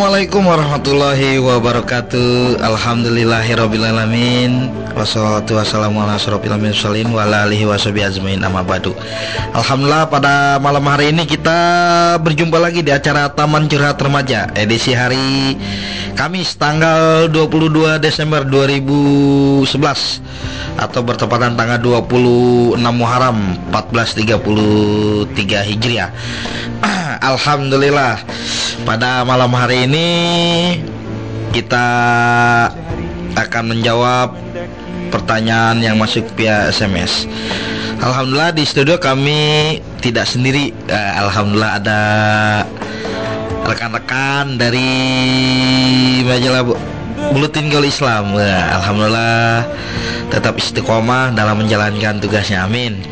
Assalamualaikum warahmatullahi wabarakatuh. Alhamdulillahirrabbilalamin Wassalatu wassalamu ala Wa alihi wa amma ba'du. Alhamdulillah pada malam hari ini kita berjumpa lagi di acara Taman Curhat Remaja Edisi hari Kamis tanggal 22 Desember 2011 Atau bertepatan tanggal 26 Muharram 1433 Hijriah. Alhamdulillah pada malam hari ini kita akan menjawab pertanyaan yang masuk via SMS. Alhamdulillah di studio kami tidak sendiri. Eh, Alhamdulillah ada rekan-rekan dari majalah Bu- Buletin Gaul Islam. Wah, Alhamdulillah tetap istiqomah dalam menjalankan tugasnya. Amin.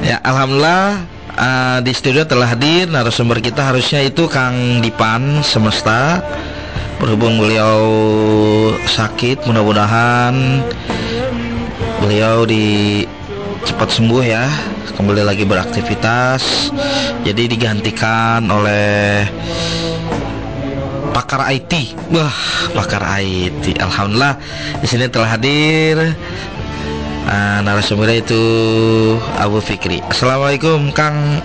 Ya, alhamdulillah uh, di studio telah hadir narasumber kita harusnya itu Kang Dipan Semesta. Berhubung beliau sakit, mudah-mudahan beliau di cepat sembuh ya. Kembali lagi beraktivitas. Jadi digantikan oleh pakar IT. Wah, pakar IT. Alhamdulillah di sini telah hadir Nah, narasumber itu Abu Fikri. Assalamualaikum Kang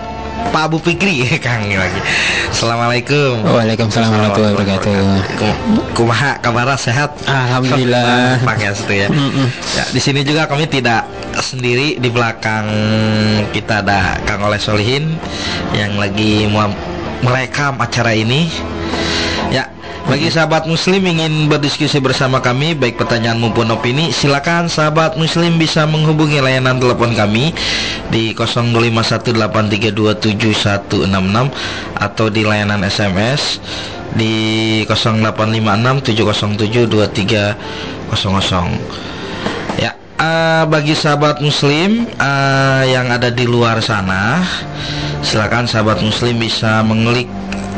Pak Abu Fikri, Kang lagi. Assalamualaikum. Waalaikumsalam warahmatullahi wabarakatuh. Kum- Kumaha kabar sehat? Alhamdulillah. Pakai itu ya. Mm-mm. Ya, di sini juga kami tidak sendiri di belakang kita ada Kang Oleh Solihin yang lagi merekam acara ini. Bagi sahabat muslim ingin berdiskusi bersama kami baik pertanyaan maupun opini, silakan sahabat muslim bisa menghubungi layanan telepon kami di 0218327166 atau di layanan SMS di 085670723000. Ya, eh, bagi sahabat muslim eh, yang ada di luar sana, silakan sahabat muslim bisa mengklik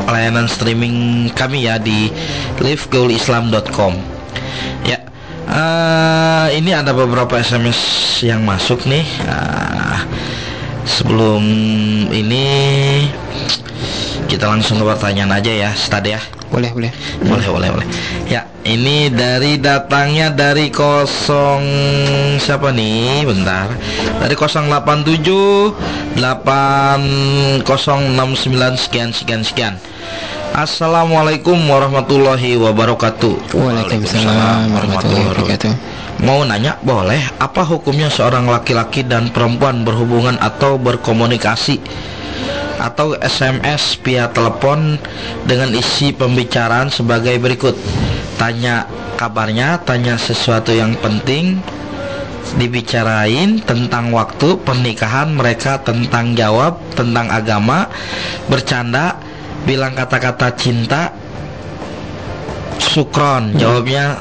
layanan streaming kami ya di livegoalislam.com. Ya, eh, ini ada beberapa SMS yang masuk nih. Ah, sebelum ini kita langsung ke pertanyaan aja ya, Stad ya. Boleh, boleh. Boleh, boleh, boleh. Ya, ini dari datangnya dari kosong siapa nih? Bentar. Dari 087 8069 sekian sekian sekian. Assalamualaikum warahmatullahi wabarakatuh. Waalaikumsalam warahmatullahi wabarakatuh. Mau nanya boleh apa hukumnya seorang laki-laki dan perempuan berhubungan atau berkomunikasi atau SMS via telepon dengan isi pembicaraan sebagai berikut Tanya kabarnya, tanya sesuatu yang penting Dibicarain tentang waktu pernikahan mereka Tentang jawab, tentang agama Bercanda, bilang kata-kata cinta Sukron, jawabnya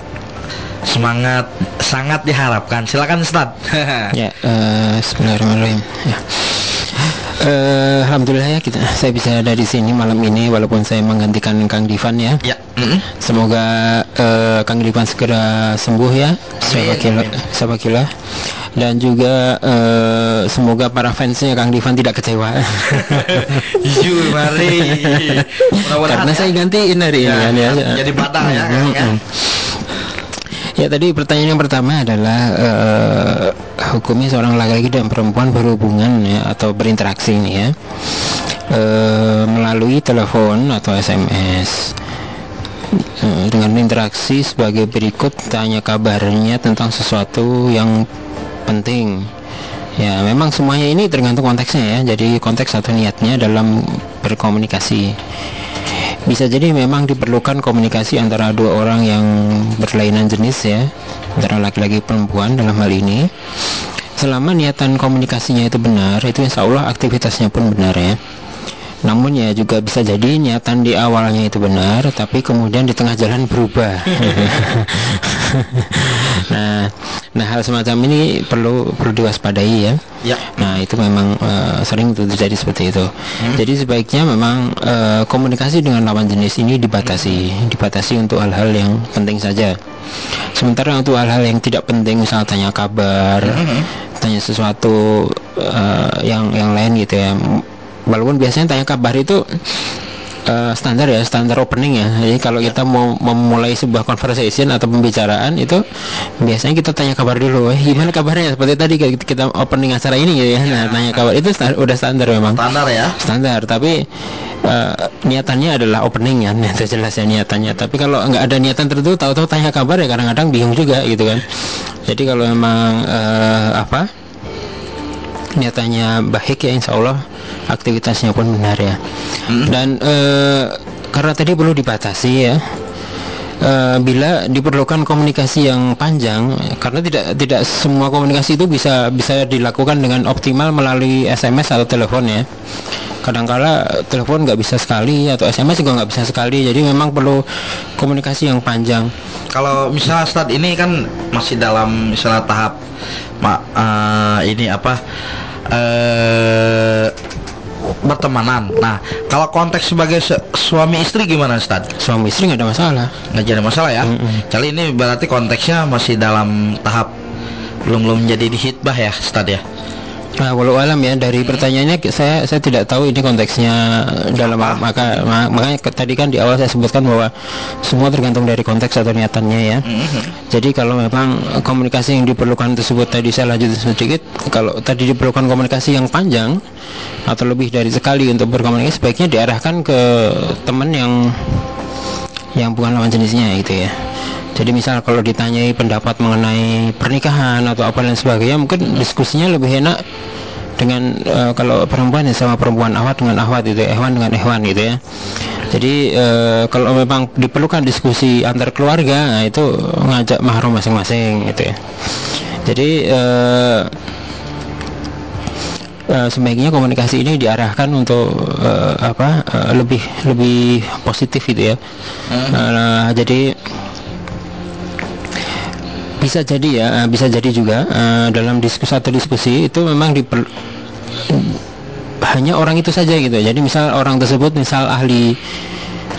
semangat. Sangat diharapkan. Silakan Ustaz Ya, eh, Bismillahirrahmanirrahim. Ya. Eh, Alhamdulillah ya kita saya bisa ada di sini malam ini walaupun saya menggantikan Kang Divan ya. ya mm-mm. Semoga eh, Kang Divan segera sembuh ya. Siapa kila, kila. Dan juga eh, semoga para fansnya Kang Divan tidak kecewa. Jujur, mari. Karena ya. saya gantiin hari ini Ya, kan ya. jadi badak ya, kan, Mm, kan? mm. Ya tadi pertanyaan yang pertama adalah eh, hukumnya seorang laki-laki dan perempuan berhubungan ya atau berinteraksi ini ya. Eh, melalui telepon atau SMS Eh, dengan interaksi sebagai berikut tanya kabarnya tentang sesuatu yang penting. Ya memang semuanya ini tergantung konteksnya ya. Jadi konteks atau niatnya dalam berkomunikasi. Bisa jadi memang diperlukan komunikasi antara dua orang yang berlainan jenis ya antara laki-laki perempuan dalam hal ini selama niatan komunikasinya itu benar itu insya Allah aktivitasnya pun benar ya. Namun ya juga bisa jadi niatan di awalnya itu benar tapi kemudian di tengah jalan berubah. Nah nah hal semacam ini perlu perlu diwaspadai ya Ya. Nah itu memang eh, sering itu terjadi seperti itu. Jadi sebaiknya memang eh, komunikasi dengan lawan jenis ini dibatasi, dibatasi untuk hal-hal yang penting saja. Sementara untuk hal-hal yang tidak penting, misal tanya kabar, tanya sesuatu eh, yang yang lain gitu ya. Walaupun biasanya tanya kabar itu eh, standar ya, standar opening ya. Jadi kalau kita mau memulai sebuah conversation atau pembicaraan itu biasanya kita tanya kabar dulu. Eh, gimana kabarnya? Seperti tadi kita opening acara ini gitu ya. Nah, tanya kabar itu sta- udah standar memang. Standar ya. Standar, tapi eh, niatannya adalah opening ya, itu jelas ya niatannya. Tapi kalau nggak ada niatan tertentu, tahu-tahu tanya kabar ya kadang-kadang bingung juga gitu kan. Jadi kalau memang eh, apa? Niatannya baik ya insya Allah aktivitasnya pun benar ya. Dan eh, karena tadi perlu dibatasi ya Eh, bila diperlukan komunikasi yang panjang karena tidak tidak semua komunikasi itu bisa bisa dilakukan dengan optimal melalui SMS atau telepon ya. Kadangkala telepon nggak bisa sekali atau SMS juga nggak bisa sekali jadi memang perlu komunikasi yang panjang. Kalau misalnya Stad ini kan masih dalam misalnya tahap ma, eh, ini apa eh bertemanan. Nah, kalau konteks sebagai se- suami istri gimana Stad? suami istri nggak ada masalah Nggak jadi masalah ya. Kali ini berarti konteksnya masih dalam tahap belum belum menjadi dihitbah ya Stad ya. Nah, walau alam ya dari pertanyaannya saya saya tidak tahu ini konteksnya dalam Apa? maka ma- makanya ke- tadi kan di awal saya sebutkan bahwa semua tergantung dari konteks atau niatannya ya. Jadi kalau memang komunikasi yang diperlukan tersebut tadi saya lanjut sedikit kalau tadi diperlukan komunikasi yang panjang atau lebih dari sekali untuk berkomunikasi sebaiknya diarahkan ke teman yang yang bukan lawan jenisnya gitu ya. Jadi misal kalau ditanyai pendapat mengenai pernikahan atau apa dan sebagainya, mungkin diskusinya lebih enak dengan eh, kalau perempuan ya sama perempuan awat dengan awat itu, ya, hewan dengan hewan gitu ya. Jadi eh, kalau memang diperlukan diskusi antar keluarga, nah itu ngajak mahram masing-masing gitu ya. Jadi eh, eh, sebaiknya komunikasi ini diarahkan untuk eh, apa eh, lebih lebih positif gitu ya. Eh, jadi bisa jadi ya eh, bisa jadi juga eh, dalam diskusi atau diskusi itu memang diper hanya orang itu saja gitu. Jadi misal orang tersebut misal ahli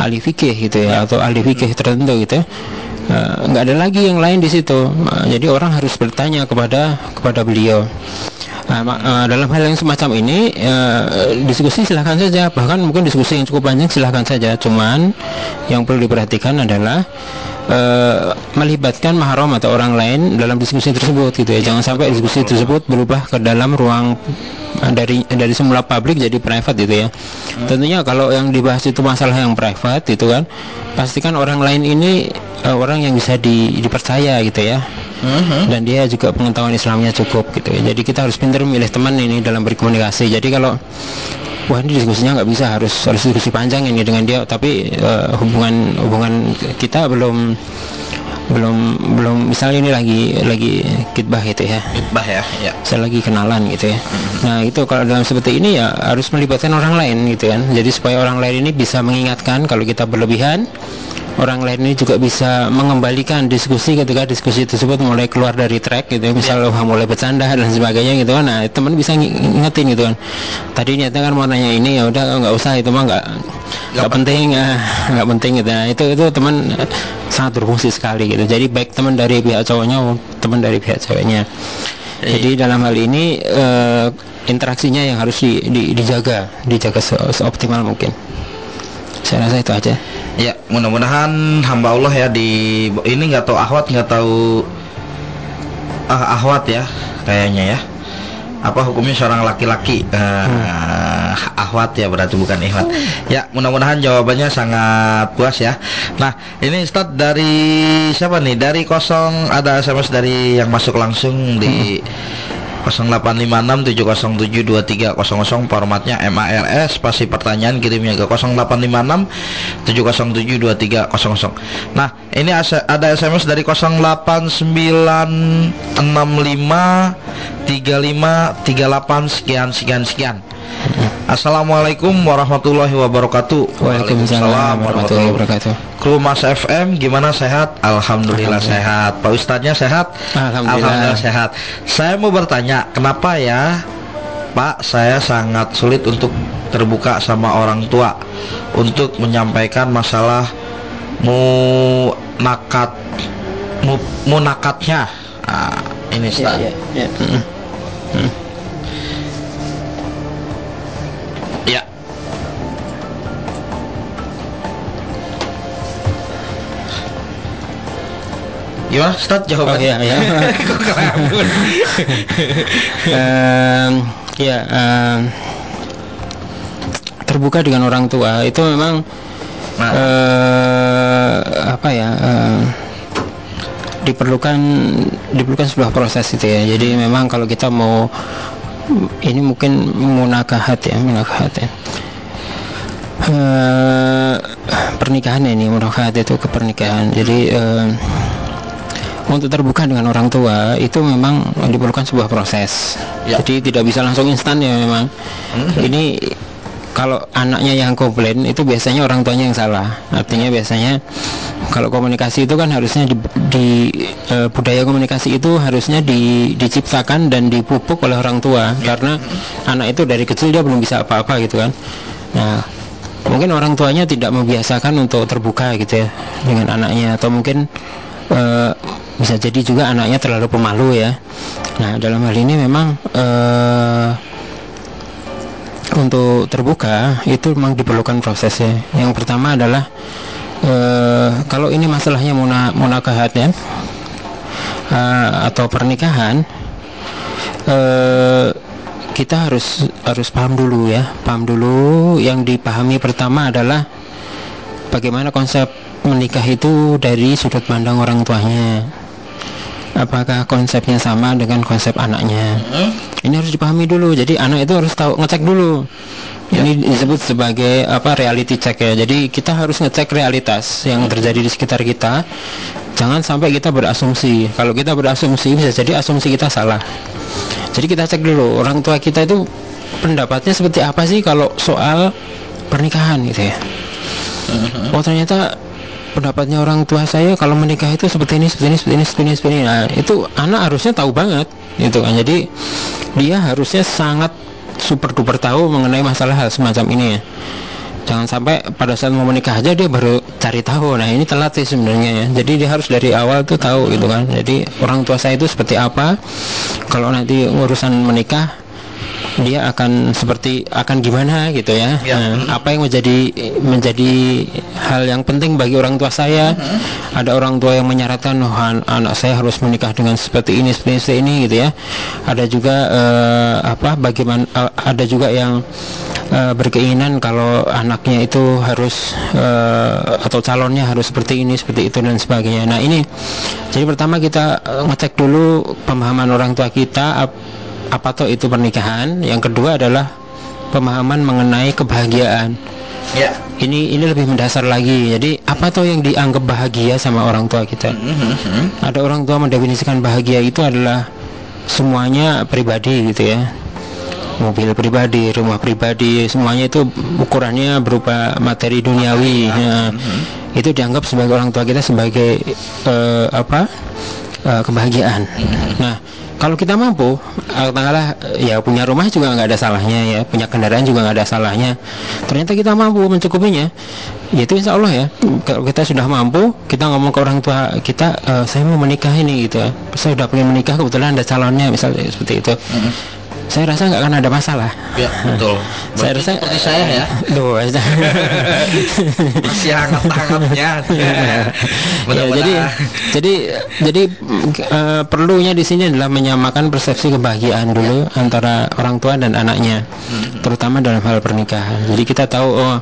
ahli fikih gitu ya atau ahli fikih tertentu gitu ya eh, nggak ada lagi yang lain di situ. Eh, jadi orang harus bertanya kepada kepada beliau. Nah, eh, dalam hal yang semacam ini eh, diskusi silahkan saja. Bahkan mungkin diskusi yang cukup panjang silahkan saja. Cuman yang perlu diperhatikan adalah eh, melibatkan mahram atau orang lain dalam diskusi tersebut gitu ya. Jangan sampai diskusi tersebut berubah ke dalam ruang dari dari semula publik jadi private gitu ya. Tentunya kalau yang dibahas itu masalah yang private itu kan pastikan orang lain ini eh, orang yang bisa di- dipercaya gitu ya. Dan dia juga pengetahuan Islamnya cukup gitu ya. Jadi kita harus pintar memilih teman ini dalam berkomunikasi. Jadi kalau wah ini diskusinya nggak bisa harus harus diskusi panjang ini dengan dia, tapi eh, hubungan hubungan kita belum belum belum misalnya ini lagi lagi kitbah gitu ya. Hitbah ya. Ya. Saya lagi kenalan gitu ya. Nah itu kalau dalam seperti ini ya harus melibatkan orang lain gitu kan. Jadi supaya orang lain ini bisa mengingatkan kalau kita berlebihan orang lain ini juga bisa mengembalikan diskusi ketika diskusi tersebut mulai keluar dari track gitu. Ya. misal wah, mulai bercanda dan sebagainya gitu kan. Nah teman bisa ng- ngingetin gitu kan. Tadi niatnya kan mau nanya ini ya udah nggak usah itu mah nggak nggak penting ah, nggak penting gitu. Nah, itu itu teman eh, sangat berfungsi sekali gitu. Jadi baik teman dari pihak cowoknya teman dari pihak ceweknya. Jadi dalam hal ini eh, interaksinya yang harus di- di- dijaga dijaga se- seoptimal mungkin. Saya rasa itu aja Ya, mudah-mudahan hamba Allah ya di ini nggak tahu ahwat nggak tahu ah, ahwat ya kayaknya ya. Apa hukumnya seorang laki-laki? Eh, ahwat ya berarti bukan ihwat. Ya, mudah-mudahan jawabannya sangat puas ya. Nah, ini start dari siapa nih? Dari kosong ada SMS dari yang masuk langsung di 0856 707 2300 formatnya MALS spasi pertanyaan kirimnya ke 0856 707 2300 nah ini ada SMS dari 08965 35 38 sekian sekian sekian Assalamualaikum warahmatullahi wabarakatuh Waalaikumsalam warahmatullahi wabarakatuh. Kru Mas FM gimana sehat? Alhamdulillah sehat. Pak Ustadznya sehat? Alhamdulillah. sehat. Saya mau bertanya, kenapa ya Pak saya sangat sulit untuk terbuka sama orang tua untuk menyampaikan masalah munakat mu, munakatnya. Ah, ini Ustaz. ya. Ya. Gimana Ustaz Oh jawabannya? ya, ya. Kok ngelamun? Em, ya terbuka dengan orang tua itu memang Nah. eh, apa ya em, diperlukan diperlukan sebuah proses itu ya jadi memang kalau kita mau ini mungkin munakahat ya munakahat ya Eh, pernikahan ini munakahat itu ke pernikahan jadi em, untuk terbuka dengan orang tua itu memang diperlukan sebuah proses. Ya. Jadi tidak bisa langsung instan ya memang. Ini kalau anaknya yang komplain itu biasanya orang tuanya yang salah. Artinya biasanya kalau komunikasi itu kan harusnya di, di- eh, budaya komunikasi itu harusnya di- diciptakan dan dipupuk oleh orang tua karena anak itu dari kecil dia belum bisa apa-apa gitu kan. Nah, mungkin orang tuanya tidak membiasakan untuk terbuka gitu ya dengan anaknya atau mungkin eh, bisa jadi juga anaknya terlalu pemalu ya. Nah dalam hal ini memang eh, untuk terbuka itu memang diperlukan prosesnya. Yang pertama adalah eh, kalau ini masalahnya muna, munakahat ya eh, atau pernikahan eh, kita harus harus paham dulu ya paham dulu yang dipahami pertama adalah bagaimana konsep menikah itu dari sudut pandang orang tuanya apakah konsepnya sama dengan konsep anaknya? Hmm? ini harus dipahami dulu. Jadi anak itu harus tahu ngecek dulu. Ini disebut sebagai apa reality check ya. Jadi kita harus ngecek realitas yang terjadi di sekitar kita. Jangan sampai kita berasumsi. Kalau kita berasumsi bisa jadi asumsi kita salah. Jadi kita cek dulu orang tua kita itu pendapatnya seperti apa sih kalau soal pernikahan gitu ya? Oh ternyata pendapatnya orang tua saya kalau menikah itu seperti ini seperti ini seperti ini seperti ini, seperti ini. Nah, itu anak harusnya tahu banget gitu kan. Jadi dia harusnya sangat super duper tahu mengenai masalah hal semacam ini ya. Jangan sampai pada saat mau menikah aja dia baru cari tahu. Nah ini telat sih sebenarnya ya. Jadi dia harus dari awal tuh tahu gitu kan. Jadi orang tua saya itu seperti apa? Kalau nanti urusan menikah dia akan seperti akan gimana gitu ya. Ya. Nah, apa yang menjadi menjadi hal yang penting bagi orang tua saya? Ada orang tua yang menyarankan oh, an- anak saya harus menikah dengan seperti ini seperti ini, seperti ini gitu ya. Ada juga eh, apa bagaimana eh, ada juga yang eh, berkeinginan kalau anaknya itu harus eh, atau calonnya harus seperti ini seperti itu dan sebagainya. Nah, ini jadi pertama kita ngecek dulu pemahaman orang tua kita apa toh itu pernikahan? Yang kedua adalah pemahaman mengenai kebahagiaan. Ya. ini ini lebih mendasar lagi. Jadi apa toh yang dianggap bahagia sama orang tua kita? Mhm. ada orang tua mendefinisikan bahagia itu adalah semuanya pribadi gitu ya. Mobil pribadi rumah pribadi semuanya itu ukurannya berupa materi duniawi. Ya. itu dianggap sebagai orang tua kita sebagai eh, apa? Eh, kebahagiaan. Nah kalau kita mampu katakanlah ya punya rumah juga nggak ada salahnya ya punya kendaraan juga nggak ada salahnya. Ternyata kita mampu mencukupinya ya itu insya Allah ya. Kalau kita sudah mampu kita ngomong ke orang tua kita "Eh, saya mau menikah ini gitu ya. Saya sudah pengen menikah kebetulan ada calonnya misalnya seperti itu saya rasa nggak akan ada masalah Ya, betul. saya rasa seperti saya ya. Duh, Masih hangat-hangatnya. ya, Mudah-mudahan. jadi jadi jadi mm, eh, perlunya di sini adalah menyamakan persepsi kebahagiaan dulu antara orang tua dan anaknya, terutama dalam hal pernikahan. Jadi kita tahu oh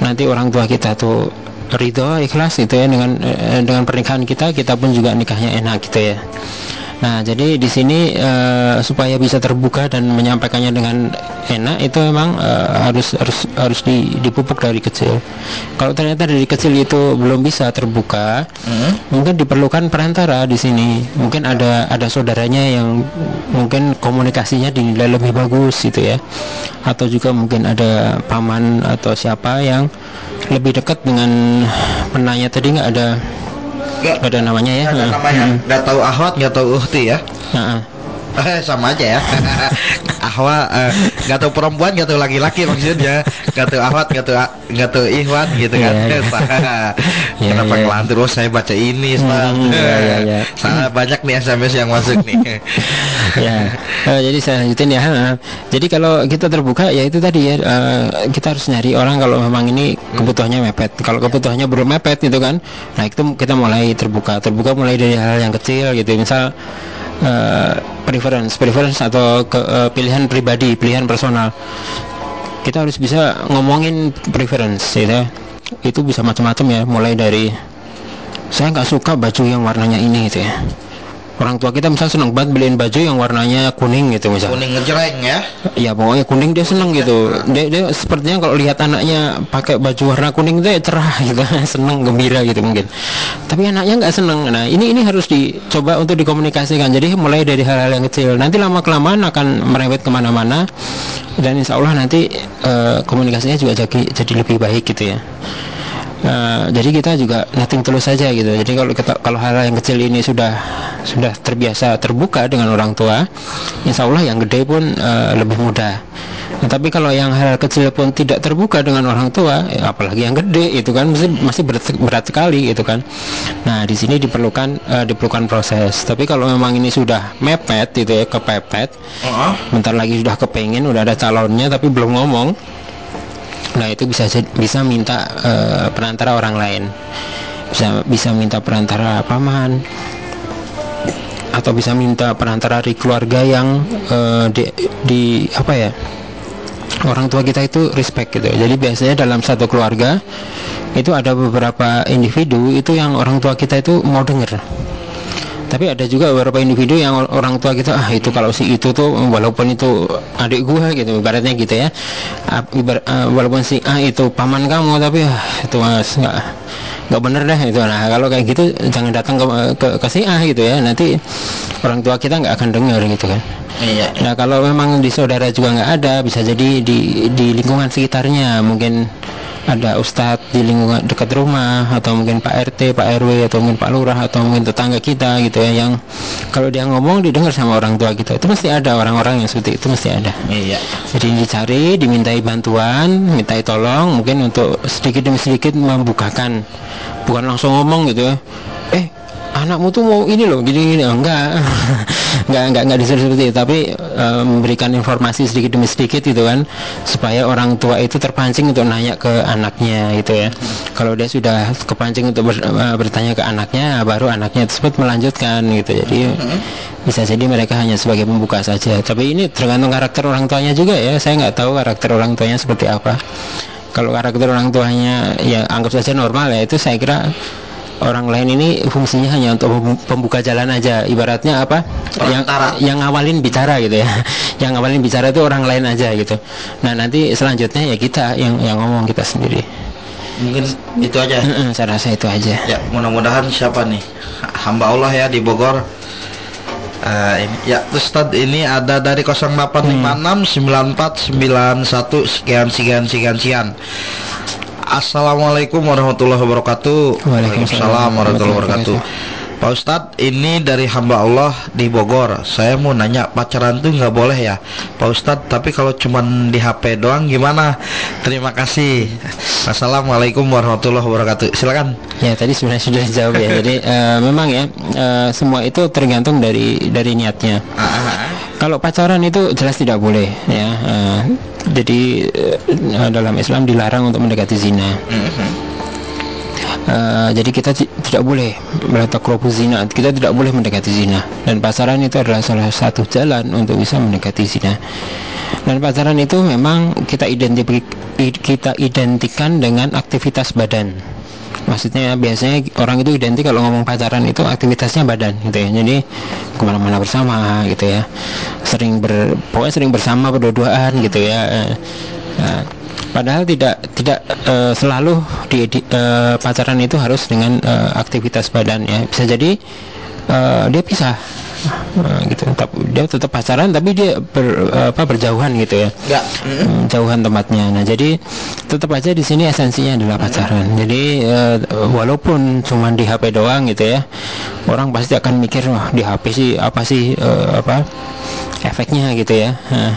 nanti orang tua kita tuh ridho ikhlas gitu ya dengan eh, dengan pernikahan kita, kita pun juga nikahnya enak gitu ya. Nah, jadi di sini eh, supaya bisa terbuka dan menyampaikannya dengan enak itu memang eh, harus harus harus di, dipupuk dari kecil. Kalau ternyata dari kecil itu belum bisa terbuka, mungkin diperlukan perantara di sini. Mungkin ada ada saudaranya yang mungkin komunikasinya dinilai lebih bagus gitu ya. Atau juga mungkin ada paman atau siapa yang lebih dekat dengan penanya tadi nggak ada Nggak ada namanya ya. nggak ada namanya. hmm. Nggak tahu ahwat, nggak tahu uhti ya. Nah, Eh, sama aja ya. ahwa eh, nggak tahu perempuan, nggak tahu laki-laki maksudnya. Nggak tahu ahwat, nggak tahu nggak tahu ihwan gitu kan. Iya, iya. Iya, Kenapa iya. ngelantur? Oh, saya baca ini, Ustaz. Hmm, iya, iya, iya. Salah banyak nih SMS yang masuk nih. ya eh, jadi saya lanjutin ya Eh, jadi kalau kita terbuka ya itu tadi ya eh, kita harus nyari orang kalau memang ini kebutuhannya mepet kalau kebutuhannya belum mepet gitu kan nah itu kita mulai terbuka terbuka mulai dari hal yang kecil gitu misal eh, preference preference atau ke, eh, pilihan pribadi pilihan personal. Kita harus bisa ngomongin preference ya. itu bisa macam-macam ya. Mulai dari saya nggak suka baju yang warnanya ini gitu ya orang tua kita misal seneng banget beliin baju yang warnanya kuning gitu misal Kuning ngejreng ya. ya pokoknya kuning dia seneng gitu. Dia, dia sepertinya kalau lihat anaknya pakai baju warna kuning itu ya cerah gitu. Seneng gembira gitu mungkin. Tapi anaknya nggak seneng nah ini ini harus dicoba untuk dikomunikasikan. Jadi mulai dari hal-hal yang kecil. Nanti lama kelamaan akan merembet ke mana-mana. Dan insya Allah nanti eh, komunikasinya juga jadi jadi lebih baik gitu ya Nah, jadi kita juga nothing tulus saja gitu. Jadi kalau kita kalau hal yang kecil ini sudah sudah terbiasa terbuka dengan orang tua, insya Allah yang gede pun eh, lebih mudah. Nah, tapi kalau yang hal kecil pun tidak terbuka dengan orang tua, ya apalagi yang gede itu kan masih masih berat, berat sekali gitu kan. Nah di sini diperlukan eh, diperlukan proses. Tapi kalau memang ini sudah mepet gitu ya kepepet, Heeh. bentar lagi sudah kepengen udah ada calonnya tapi belum ngomong nah itu bisa bisa minta eh, perantara orang lain. Bisa bisa minta perantara paman. Atau bisa minta perantara dari keluarga yang eh, di, di apa ya orang tua kita itu respect gitu. Jadi biasanya dalam satu keluarga itu ada beberapa individu itu yang orang tua kita itu mau denger tapi ada juga beberapa individu yang or- orang tua kita ah itu kalau si itu tuh walaupun itu adik gua gitu ibaratnya gitu ya. Ah, ah, walaupun si A itu paman kamu tapi ah, itu mas nggak nggak bener deh itu nah kalau kayak gitu jangan datang ke, ke, ke si A gitu ya nanti orang tua kita nggak akan dengar gitu kan Iya. Nah kalau memang di saudara juga nggak ada, bisa jadi di di lingkungan sekitarnya mungkin ada ustadz di lingkungan dekat rumah atau mungkin Pak RT, Pak RW atau mungkin Pak Lurah atau mungkin tetangga kita gitu ya yang kalau dia ngomong didengar sama orang tua kita itu mesti ada orang-orang yang seperti itu mesti ada. Iya. Jadi dicari, dimintai bantuan, mintai tolong mungkin untuk sedikit demi sedikit membukakan, bukan langsung ngomong gitu ya. Eh, anakmu tuh mau ini loh, gini gini, enggak, enggak enggak enggak disuruh seperti itu, tapi eh, memberikan informasi sedikit demi sedikit gitu kan, supaya orang tua itu terpancing untuk nanya ke anaknya gitu ya. Kalau dia sudah kepancing untuk ber- eh, bertanya ke anaknya, baru anaknya tersebut melanjutkan gitu. Jadi bisa jadi mereka hanya sebagai pembuka saja. Tapi ini tergantung karakter orang tuanya juga ya. Saya nggak tahu karakter orang tuanya seperti apa kalau karakter orang tuanya ya anggap saja normal ya itu saya kira orang lain ini fungsinya hanya untuk pem- pembuka jalan aja ibaratnya apa yang Perantara. yang ngawalin bicara gitu ya yang ngawalin bicara itu orang lain aja gitu nah nanti selanjutnya ya kita yang yang ngomong kita sendiri Mungkin itu aja. Mm-mm, saya rasa itu aja Ya, mudah-mudahan siapa nih? Hamba Allah ya di Bogor. Eh, ini. Ya, Ustaz ini ada dari 0856 9491 sekian sekian sekian sekian. Assalamualaikum warahmatullahi wabarakatuh. Waalaikumsalam warahmatullahi wabarakatuh. Pak Ustadz, ini dari hamba Allah di Bogor. Saya mau nanya pacaran tuh nggak boleh ya, Pak Ustadz. Tapi kalau cuman di HP doang gimana? Terima kasih. Assalamualaikum warahmatullahi wabarakatuh. Silakan. Ya tadi sebenarnya sudah dijawab ya. Jadi eh, memang ya eh, semua itu tergantung dari dari niatnya. Kalau pacaran itu jelas tidak boleh ya. Eh, jadi eh, dalam Islam dilarang untuk mendekati zina. Eh, jadi kita ti- tidak boleh melakukan kropu zina. Kita tidak boleh mendekati zina. Dan pacaran itu adalah salah satu jalan untuk bisa mendekati zina. Dan pacaran itu memang kita identik kita identikan dengan aktivitas badan. Maksudnya biasanya orang itu identik kalau ngomong pacaran itu aktivitasnya badan gitu ya. Jadi ke mana-mana bersama gitu ya. Sering ber pokoknya sering bersama berdua-duaan gitu ya. Nah, padahal tidak tidak eh, selalu di, di- eh, pacaran itu harus dengan eh, aktivitas badan ya. Bisa jadi eh, dia pisah Nah, gitu Tap- dia tetap pacaran tapi dia ber, apa berjauhan gitu ya Enggak. Hmm, jauhan tempatnya. Nah, jadi tetap aja di sini esensinya adalah pacaran. Jadi eh, walaupun cuma di HP doang gitu ya, orang pasti akan mikir wah di HP sih apa sih eh, apa efeknya gitu ya. Nah,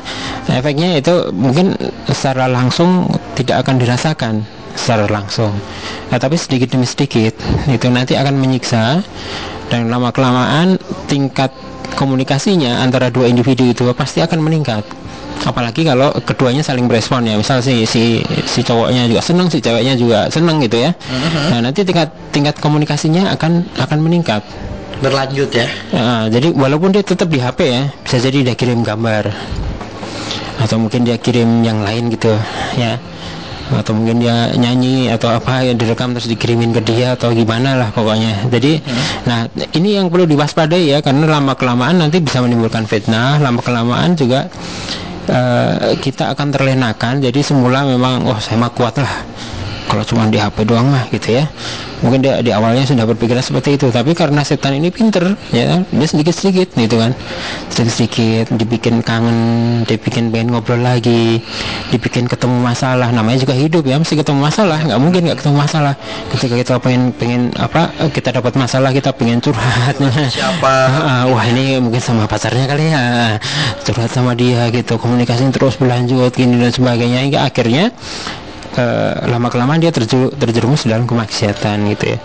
efeknya itu mungkin secara langsung tidak akan dirasakan secara langsung. Nah, tapi sedikit demi sedikit itu nanti akan menyiksa dan lama kelamaan tingkat komunikasinya antara dua individu itu pasti akan meningkat. Apalagi kalau keduanya saling berespon ya. Misal si si si cowoknya juga seneng si ceweknya juga seneng gitu ya. Nah nanti tingkat tingkat komunikasinya akan akan meningkat. Berlanjut ya. Nah, jadi walaupun dia tetap di HP ya bisa jadi dia kirim gambar. Atau mungkin dia kirim yang lain gitu ya atau mungkin dia nyanyi atau apa yang direkam terus dikirimin ke dia atau gimana lah pokoknya. Jadi nah ini yang perlu diwaspadai ya karena lama kelamaan nanti bisa menimbulkan fitnah lama kelamaan juga eh, kita akan terlenakan. Jadi semula memang oh saya mah kuat lah kalau cuma di HP doang mah gitu ya. Mungkin dia di awalnya sudah berpikiran seperti itu. Tapi karena setan ini pinter ya dia sedikit sedikit gitu kan. Sedikit sedikit dibikin kangen dibikin pengen ngobrol lagi dibikin ketemu masalah. Namanya juga hidup ya mesti ketemu masalah. Nggak mungkin nggak ketemu masalah. Ketika kita pengen pengen apa kita dapat masalah kita pengen curhat. Siapa? Ah, wah ini mungkin sama pacarnya kali ya. Curhat sama dia gitu komunikasinya terus berlanjut gini dan sebagainya. Hingga akhirnya eh, lama kelamaan dia terju- terjerumus dalam kemaksiatan gitu ya.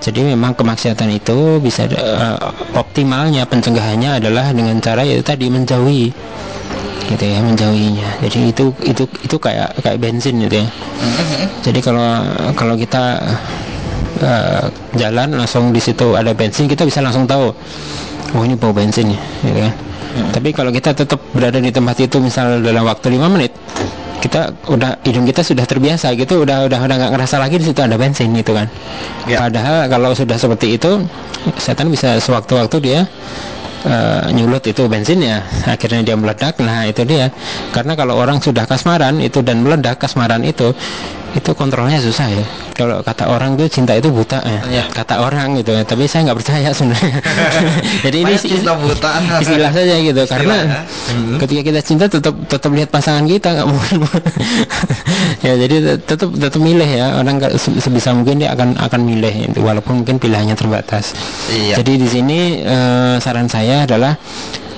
Jadi memang kemaksiatan itu bisa eh, optimalnya pencegahannya adalah dengan cara yaitu tadi menjauhi gitu ya menjauhinya. Jadi itu itu itu kayak kayak bensin gitu ya. Jadi kalau kalau kita eh, jalan langsung di situ ada bensin kita bisa langsung tahu oh ini bau bensin ya gitu kan. tapi kalau kita tetap berada di tempat itu misal dalam waktu lima menit kita udah hidung kita sudah terbiasa gitu udah udah udah nggak ngerasa lagi di situ ada bensin gitu kan. Ya. padahal kalau sudah seperti itu setan bisa sewaktu-waktu dia eh, nyulut itu bensinnya akhirnya dia meledak. Nah itu dia. Karena kalau orang sudah kasmaran itu dan meledak kasmaran itu itu kontrolnya susah ya kalau kata orang tuh cinta itu buta ya Iya. kata orang gitu ya tapi saya nggak percaya sebenarnya jadi ini cinta buta. istilah saja gitu karena ya. Hmm. ketika kita cinta tetap tetap lihat pasangan kita nggak mungkin ya jadi tetap tetap milih ya orang sebisa mungkin dia akan akan milih itu, walaupun mungkin pilihannya terbatas Iya. jadi di sini eh, saran saya adalah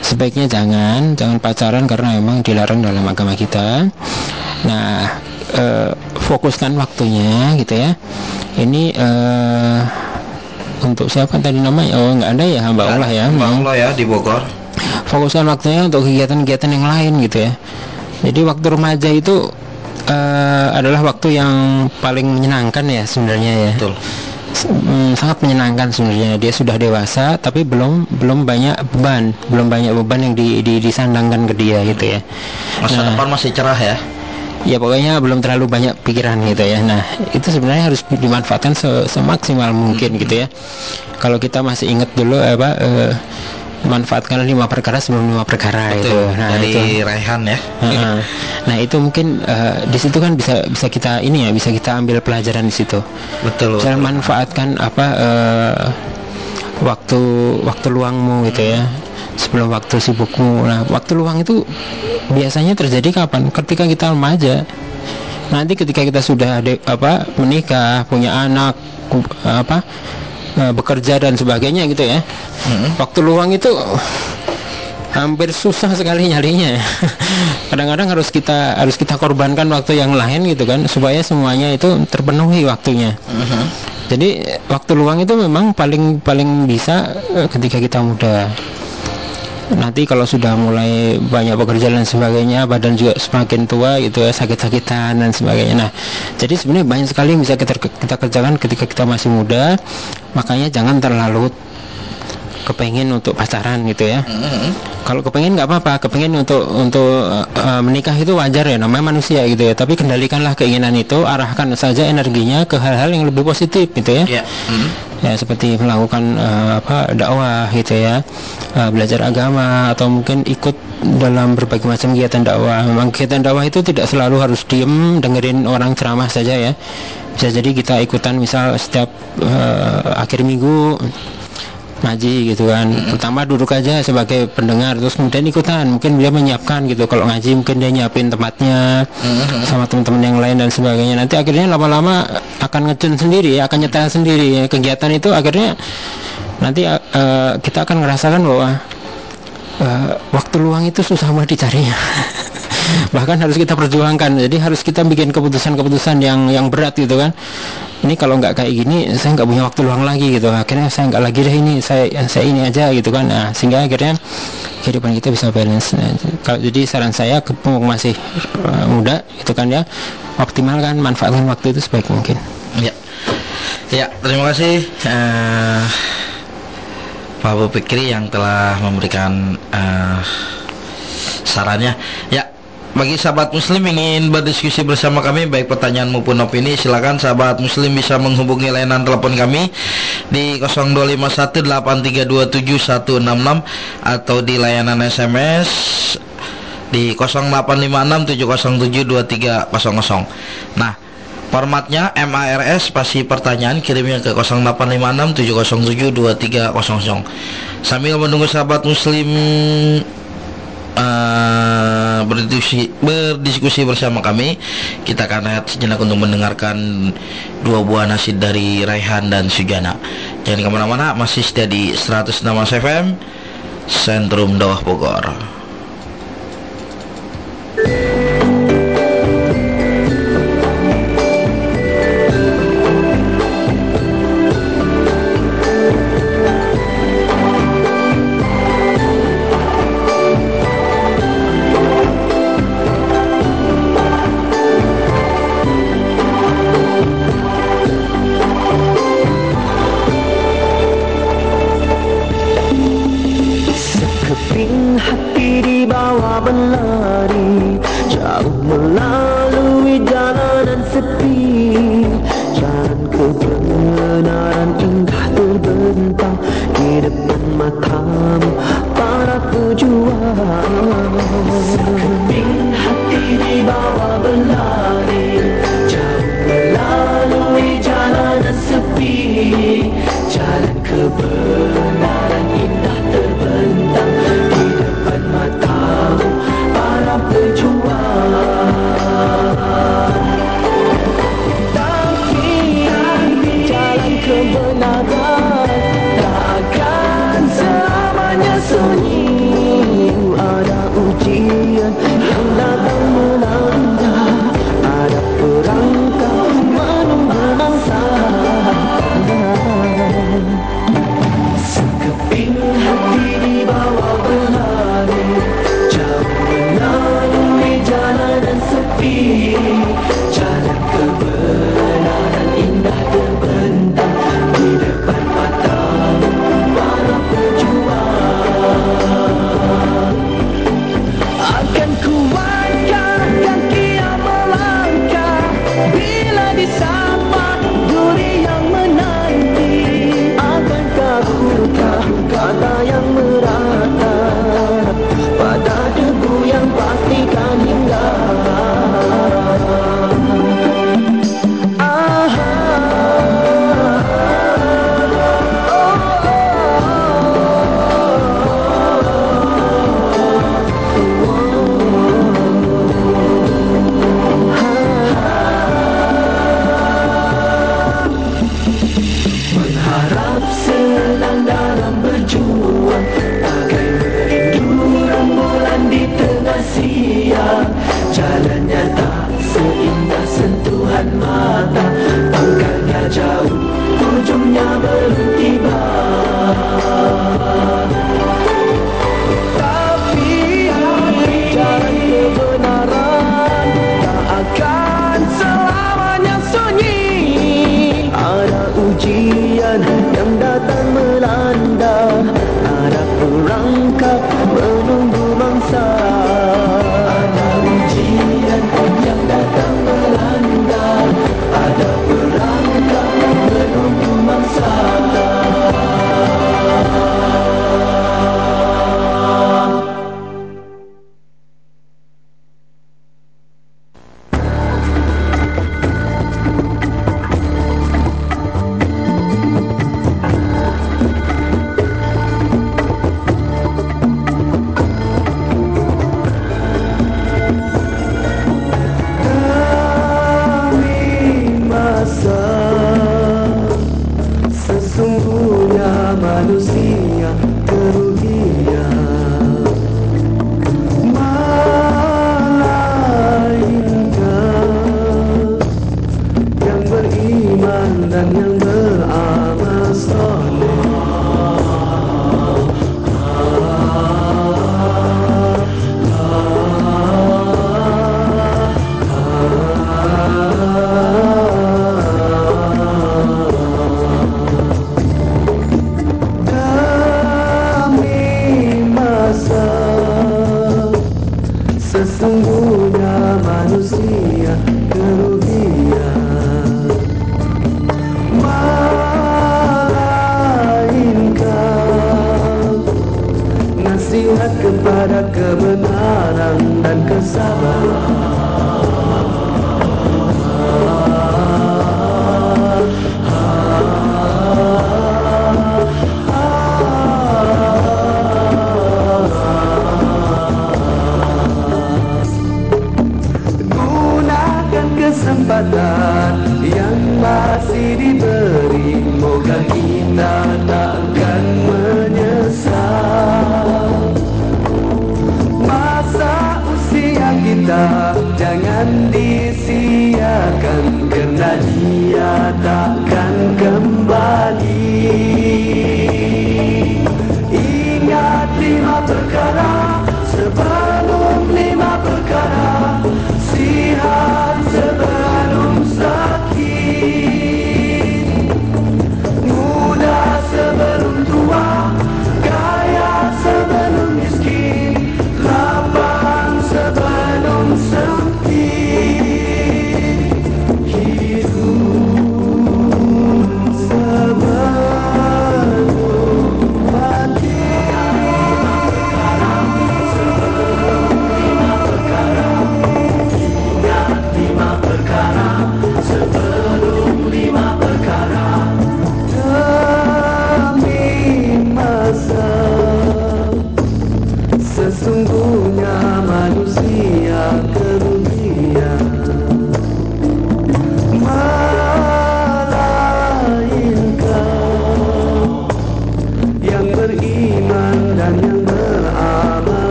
sebaiknya jangan jangan pacaran karena memang dilarang dalam agama kita nah eh, fokuskan waktunya gitu ya. Ini eh, untuk siapa tadi namanya? Oh nggak ada ya Mbak Allah ya Mbak Allah ya di Bogor. fokuskan waktunya untuk kegiatan-kegiatan yang lain gitu ya. Jadi waktu remaja itu eh, adalah waktu yang paling menyenangkan ya sebenarnya ya. Betul. S- mm, sangat menyenangkan sebenarnya. Dia sudah dewasa tapi belum belum banyak beban. Belum banyak beban yang di, di- disandangkan ke dia gitu ya. Masa Nah, depan masih cerah ya. Ya pokoknya belum terlalu banyak pikiran gitu ya. Nah itu sebenarnya harus dimanfaatkan se- semaksimal mungkin gitu ya. Kalau kita masih ingat dulu apa eh, manfaatkan lima perkara sebelum lima perkara itu Betul. nah Dari itu. Raihan ya. Nah itu mungkin eh, di situ kan bisa bisa kita ini ya bisa kita ambil pelajaran di situ. Betul. Jangan manfaatkan apa eh, waktu waktu luangmu gitu ya sebelum waktu sibukmu. Nah, waktu luang itu biasanya terjadi kapan? Ketika kita remaja. Nanti ketika kita sudah de- apa menikah, punya anak, apa eh, bekerja dan sebagainya gitu ya. Waktu luang itu hampir susah sekali nyarinya. Kadang-kadang harus kita harus kita korbankan waktu yang lain gitu kan supaya semuanya itu terpenuhi waktunya. Jadi waktu luang itu memang paling paling bisa eh, ketika kita muda. Nanti kalau sudah mulai banyak bekerja dan sebagainya, badan juga semakin tua gitu ya, sakit-sakitan dan sebagainya. Nah, jadi sebenarnya banyak sekali yang bisa kita kita kerjakan ketika kita masih muda. Makanya jangan terlalu kepengen untuk pacaran gitu ya Mm-mm. kalau kepengen nggak apa-apa kepengen untuk untuk eh, menikah itu wajar ya namanya manusia gitu ya tapi kendalikanlah keinginan itu arahkan saja energinya ke hal-hal yang lebih positif gitu ya Ya. Mm. ya seperti melakukan eh, apa dakwah gitu ya eh, belajar agama atau mungkin ikut dalam berbagai macam kegiatan dakwah memang kegiatan dakwah itu tidak selalu harus diem dengerin orang ceramah saja ya bisa jadi kita ikutan misal setiap eh, akhir minggu ngaji gitu kan. Pertama duduk aja sebagai pendengar terus kemudian ikutan. Mungkin dia menyiapkan gitu. Kalau ngaji mungkin dia nyiapin tempatnya sama teman-teman yang lain dan sebagainya. Nanti akhirnya lama-lama akan ngejun sendiri akan nyetel sendiri. Kegiatan itu akhirnya nanti eh, kita akan merasakan bahwa eh, waktu luang itu susah banget dicarinya bahkan harus kita perjuangkan. Jadi harus kita bikin keputusan-keputusan yang yang berat gitu kan. Ini kalau nggak kayak gini saya nggak punya waktu luang lagi gitu. Akhirnya saya nggak lagi deh ini saya saya ini aja gitu kan. Nah, sehingga akhirnya kehidupan kita bisa balance. Nah, kalau jadi saran saya ke masih eh, muda itu kan ya optimalkan manfaatkan waktu itu sebaik mungkin. Ya. Ya, terima kasih eh, Pak Fikri yang telah memberikan eh, sarannya. Ya, bagi sahabat muslim ingin berdiskusi bersama kami baik pertanyaan maupun opini silakan sahabat muslim bisa menghubungi layanan telepon kami di 0251832766 atau di layanan SMS di 085670723000. Nah, formatnya MARS pasti pertanyaan kirimnya ke 085670723000. Sambil menunggu sahabat muslim eh, berdiskusi, berdiskusi bersama kami, kita akan rehat sejenak untuk mendengarkan dua buah nasid dari Raihan dan Sujana. Jangan ke mana-mana, masih setia di 106 FM, Sentrum Dawah Bogor.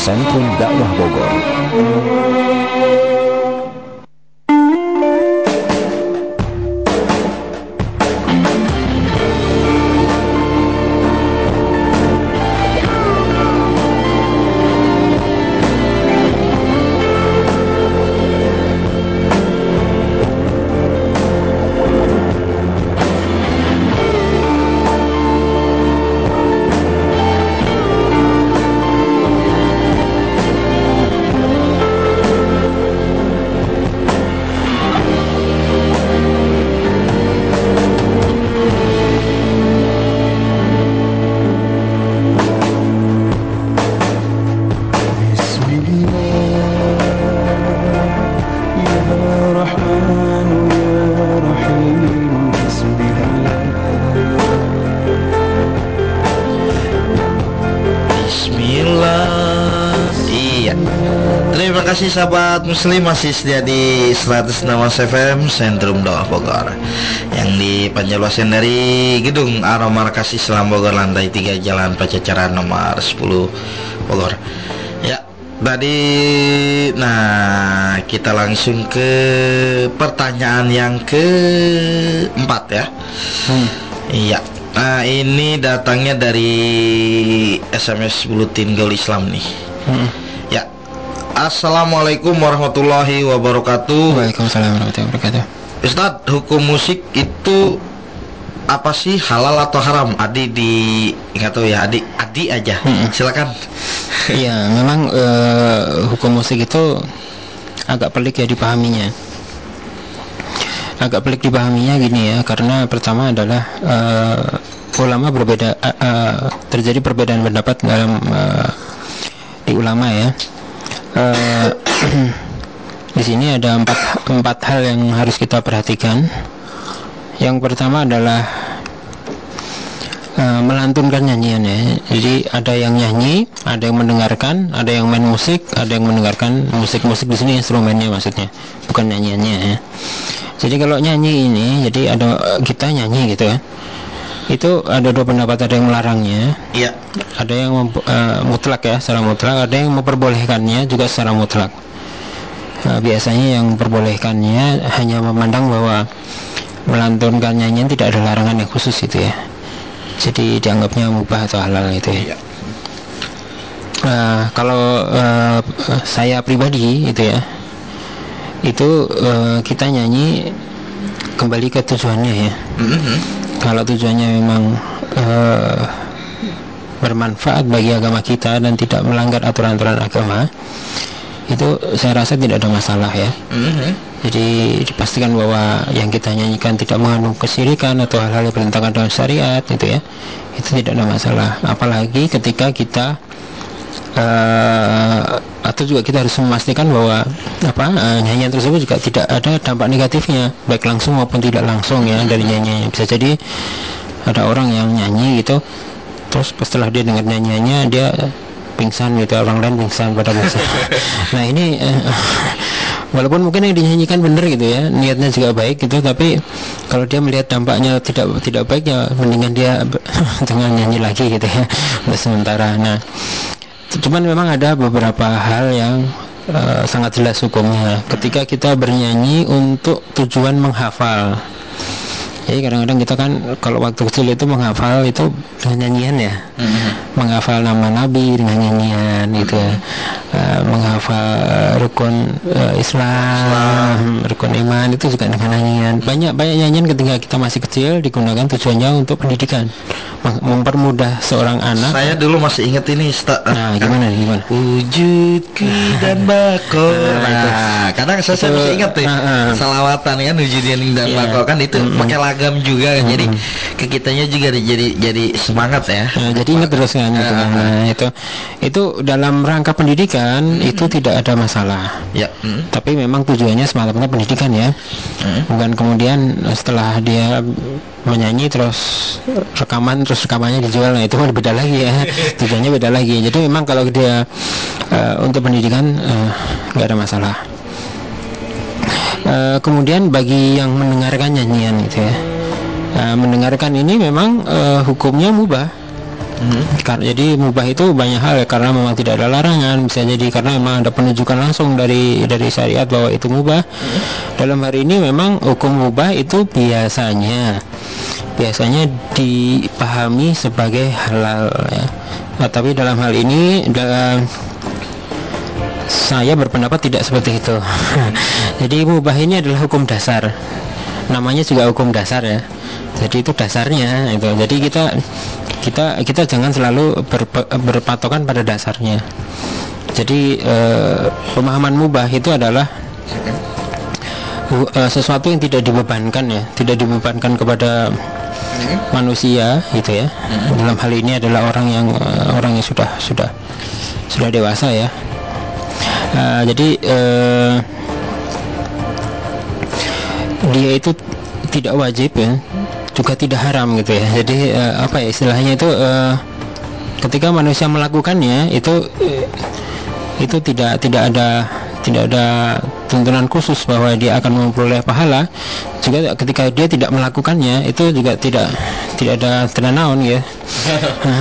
Sentrum Dakwah sahabat muslim masih setia di 106 FM Sentrum Doa Bogor. Yang dipanjang dari gedung Aroma Kasih Islam Bogor lantai 3 Jalan Pacacaran nomor 10 Bogor. Ya tadi nah kita langsung ke pertanyaan yang keempat ya. Iya Nah ini datangnya dari SMS Bulutin Gaul Islam nih. Hmm. Assalamualaikum warahmatullahi wabarakatuh Waalaikumsalam warahmatullahi wabarakatuh. Ustadz hukum musik itu apa sih halal atau haram? Adi di nggak tahu ya Adi Adi aja Mm-mm. silakan Iya, memang eh, hukum musik itu agak pelik ya dipahaminya. Agak pelik dipahaminya gini ya, karena pertama adalah eh, ulama berbeda, eh, eh, terjadi perbedaan pendapat dalam eh, di ulama ya. Eh, di sini ada empat empat hal yang harus kita perhatikan. Yang pertama adalah eh, melantunkan nyanyian ya. Jadi ada yang nyanyi, ada yang mendengarkan, ada yang main musik, ada yang mendengarkan musik-musik di sini instrumennya maksudnya, bukan nyanyiannya ya. Jadi kalau nyanyi ini, jadi ada kita nyanyi gitu ya. Itu ada dua pendapat, ada yang melarangnya, Iya ada yang mem- eh, mutlak ya, secara mutlak, ada yang memperbolehkannya juga secara mutlak. Nah, biasanya yang memperbolehkannya hanya memandang bahwa melantunkan nyanyian tidak ada larangan yang khusus itu ya. Jadi dianggapnya mubah atau halal itu ya. Iya. Nah, kalau eh, saya pribadi itu ya, itu eh, kita nyanyi kembali ke tujuannya ya. Mhm. Kalau tujuannya memang eh, bermanfaat bagi agama kita dan tidak melanggar aturan-aturan agama, itu saya rasa tidak ada masalah ya. Mhm. Jadi dipastikan bahwa yang kita nyanyikan tidak mengandung kesirikan atau hal-hal yang bertentangan dengan syariat itu ya. Itu tidak ada masalah. Apalagi ketika kita eh, atau juga kita harus memastikan bahwa apa eh, nyanyian tersebut juga tidak ada dampak negatifnya baik langsung maupun tidak langsung ya dari nyanyiannya. Bisa jadi ada orang yang nyanyi gitu terus setelah dia dengar nyanyiannya dia pingsan gitu orang lain pingsan pada pingsan nah ini eh, walaupun mungkin yang dinyanyikan benar gitu ya niatnya juga baik gitu tapi kalau dia melihat dampaknya tidak tidak baik ya mendingan dia dengan nyanyi lagi gitu ya untuk sementara nah cuman memang ada beberapa hal yang eh, sangat jelas hukumnya. Ketika kita bernyanyi untuk tujuan menghafal jadi kadang-kadang kita kan kalau waktu kecil itu menghafal itu dengan nyanyian ya. Menghafal nama nabi dengan nyanyian gitu ya. Eh, menghafal eh, rukun eh, Islam, rukun iman itu juga dengan nyanyian. Banyak banyak nyanyian ketika kita masih kecil digunakan tujuannya untuk pendidikan. Mem- mempermudah seorang anak. Saya dulu masih inget ini Ustaz. nah gimana gimana? Wujudku dan bako Nah, kadang saya, saya masih ingat tuh. Salawatan kan Wujudin dan Iya. bako kan itu pakai lagam juga kan Jadi ke kitanya juga jadi jadi semangat ya Nah, jadi ingat terus kan itu. kan. Nah, itu itu dalam rangka pendidikan itu tidak ada masalah. Ya mm. Tapi memang tujuannya semata-mata pendidikan ya. Bukan kemudian setelah dia menyanyi terus rekaman terus rekamannya dijual nah itu kan beda lagi ya tujuannya beda lagi jadi memang kalau dia eh, untuk pendidikan eh, nggak ada masalah Eh, kemudian bagi yang mendengarkan nyanyian gitu ya. Eh, mendengarkan ini memang eh, hukumnya mubah. Kar- jadi mubah itu banyak hal ya, karena memang tidak ada larangan. Bisa jadi karena memang ada penunjukan langsung dari dari syariat bahwa itu mubah. Dalam hari ini memang hukum mubah itu biasanya biasanya dipahami sebagai halal ya. Nah, tapi dalam hal ini dalam saya berpendapat tidak seperti itu. Jadi mubah ini adalah hukum dasar. Namanya juga hukum dasar ya. Jadi itu dasarnya itu jadi kita kita kita jangan selalu berpe- berpatokan pada dasarnya. Jadi eh, pemahaman mubah itu adalah eh, sesuatu yang tidak dibebankan ya. Tidak dibebankan kepada manusia gitu ya. Dalam hal ini adalah orang yang eh, orang yang sudah sudah sudah dewasa ya Eh, jadi eh, dia itu tidak wajib ya. Juga tidak haram gitu ya. Jadi eh, apa ya istilahnya itu eh, ketika manusia melakukannya itu itu tidak tidak ada tidak ada tuntunan khusus bahwa dia akan memperoleh pahala juga ketika dia tidak melakukannya itu juga tidak tidak ada tidak naon ya.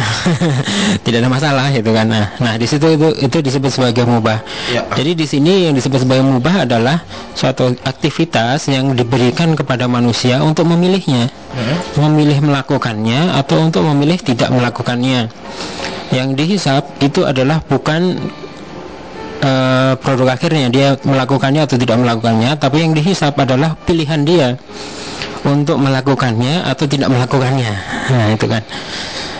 Tidak ada masalah gitu kan. Nah, nah di situ itu itu disebut sebagai mubah. Ya. jadi di sini yang disebut sebagai mubah adalah suatu aktivitas yang diberikan kepada manusia untuk memilihnya. Memilih melakukannya atau untuk memilih tidak melakukannya. Yang dihisap itu adalah bukan eh, produk akhirnya dia melakukannya atau tidak melakukannya tapi yang dihisap adalah pilihan dia untuk melakukannya atau tidak melakukannya. Nah itu kan.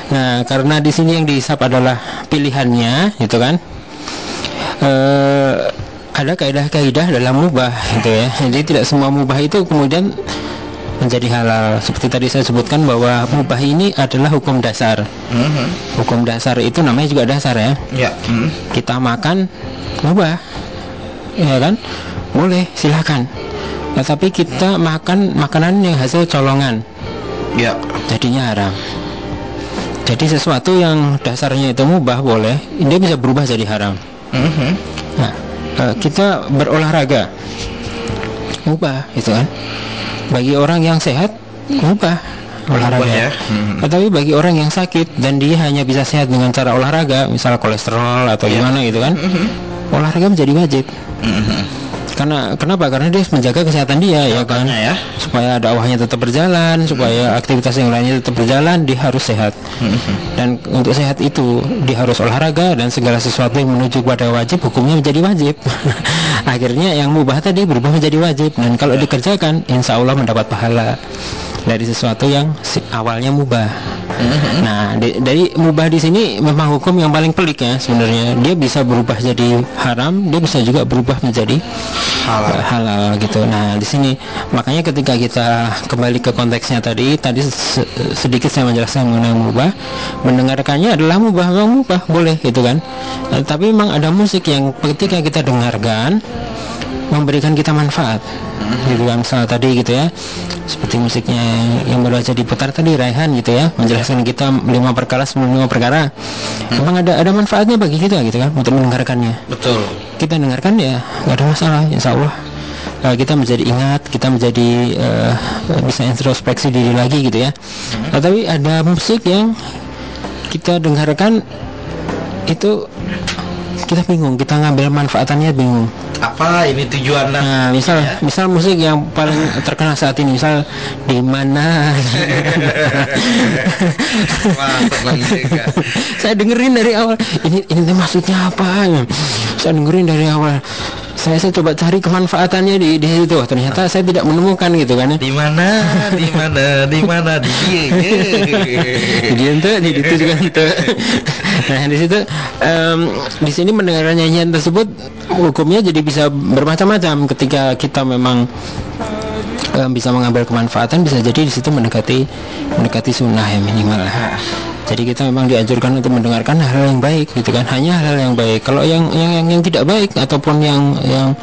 Nah karena di sini yang dihisap adalah pilihannya itu kan. Eh, ada kaidah-kaidah dalam mubah gitu ya. Jadi tidak semua mubah itu kemudian menjadi halal seperti tadi saya sebutkan bahwa mubah ini adalah hukum dasar Mhm. hukum dasar itu namanya juga dasar ya Ya. Mhm. kita makan mubah ya kan boleh silakan tetapi kita makan makanan yang hasil colongan Ya. jadinya haram jadi sesuatu yang dasarnya itu mubah boleh dia bisa berubah jadi haram Mhm. nah eh, kita berolahraga mubah itu kan bagi orang yang sehat mubah olahraga ya. Mhm. tetapi bagi orang yang sakit dan dia hanya bisa sehat dengan cara olahraga misalnya kolesterol atau Ya. gimana gitu kan Mhm. olahraga menjadi wajib Mhm. Karena kenapa? Karena dia menjaga kesehatan dia ya kan? Makanya ya. supaya dakwahnya tetap berjalan supaya aktivitas yang lainnya tetap berjalan dia harus sehat. Mhm. dan untuk sehat itu dia harus olahraga dan segala sesuatu yang menuju pada wajib hukumnya menjadi wajib. Akhirnya yang mubah tadi berubah menjadi wajib. Dan kalau dikerjakan insya Allah mendapat pahala dari sesuatu yang awalnya mubah nah di- dari mubah di sini memang hukum yang paling pelik ya sebenarnya dia bisa berubah jadi haram dia bisa juga berubah menjadi Halal. eh, halal gitu. Nah, di sini makanya ketika kita kembali ke konteksnya tadi, tadi se- sedikit saya menjelaskan mengenai mubah. Mendengarkannya adalah mubah, memang mubah boleh gitu kan. Eh, tapi memang ada musik yang ketika kita dengarkan memberikan kita manfaat kan misal tadi gitu ya. Seperti musiknya yang baru aja diputar tadi Raihan gitu ya. Menjelaskan kita lima perkara sebelum lima perkara. Memang ada ada manfaatnya bagi kita gitu kan untuk mendengarkannya. Betul. kita dengarkan ya nggak ada masalah insya Allah. Eh, kita menjadi ingat kita menjadi eh, bisa introspeksi diri lagi gitu ya. Tetapi ada musik yang kita dengarkan itu kita bingung kita ngambil manfaatannya bingung. Apa ini tujuan nah misal misal musik yang paling terkenal saat ini misal di mana? Saya dengerin dari awal ini ini maksudnya apa? Saya dengerin dari awal saya saya coba cari kemanfaatannya di di situ ternyata saya tidak menemukan gitu kan ya Di mana? Di mana? Di mana? Di dia. di ente di itu juga ente nah di situ em, di sini mendengar nyanyian tersebut hukumnya jadi bisa bermacam-macam ketika kita memang em, bisa mengambil kemanfaatan bisa jadi di situ mendekati mendekati sunnah ya minimal jadi kita memang dianjurkan untuk mendengarkan hal yang baik gitu kan? Hanya hal yang baik. Kalau yang yang yang, yang tidak baik ataupun yang yang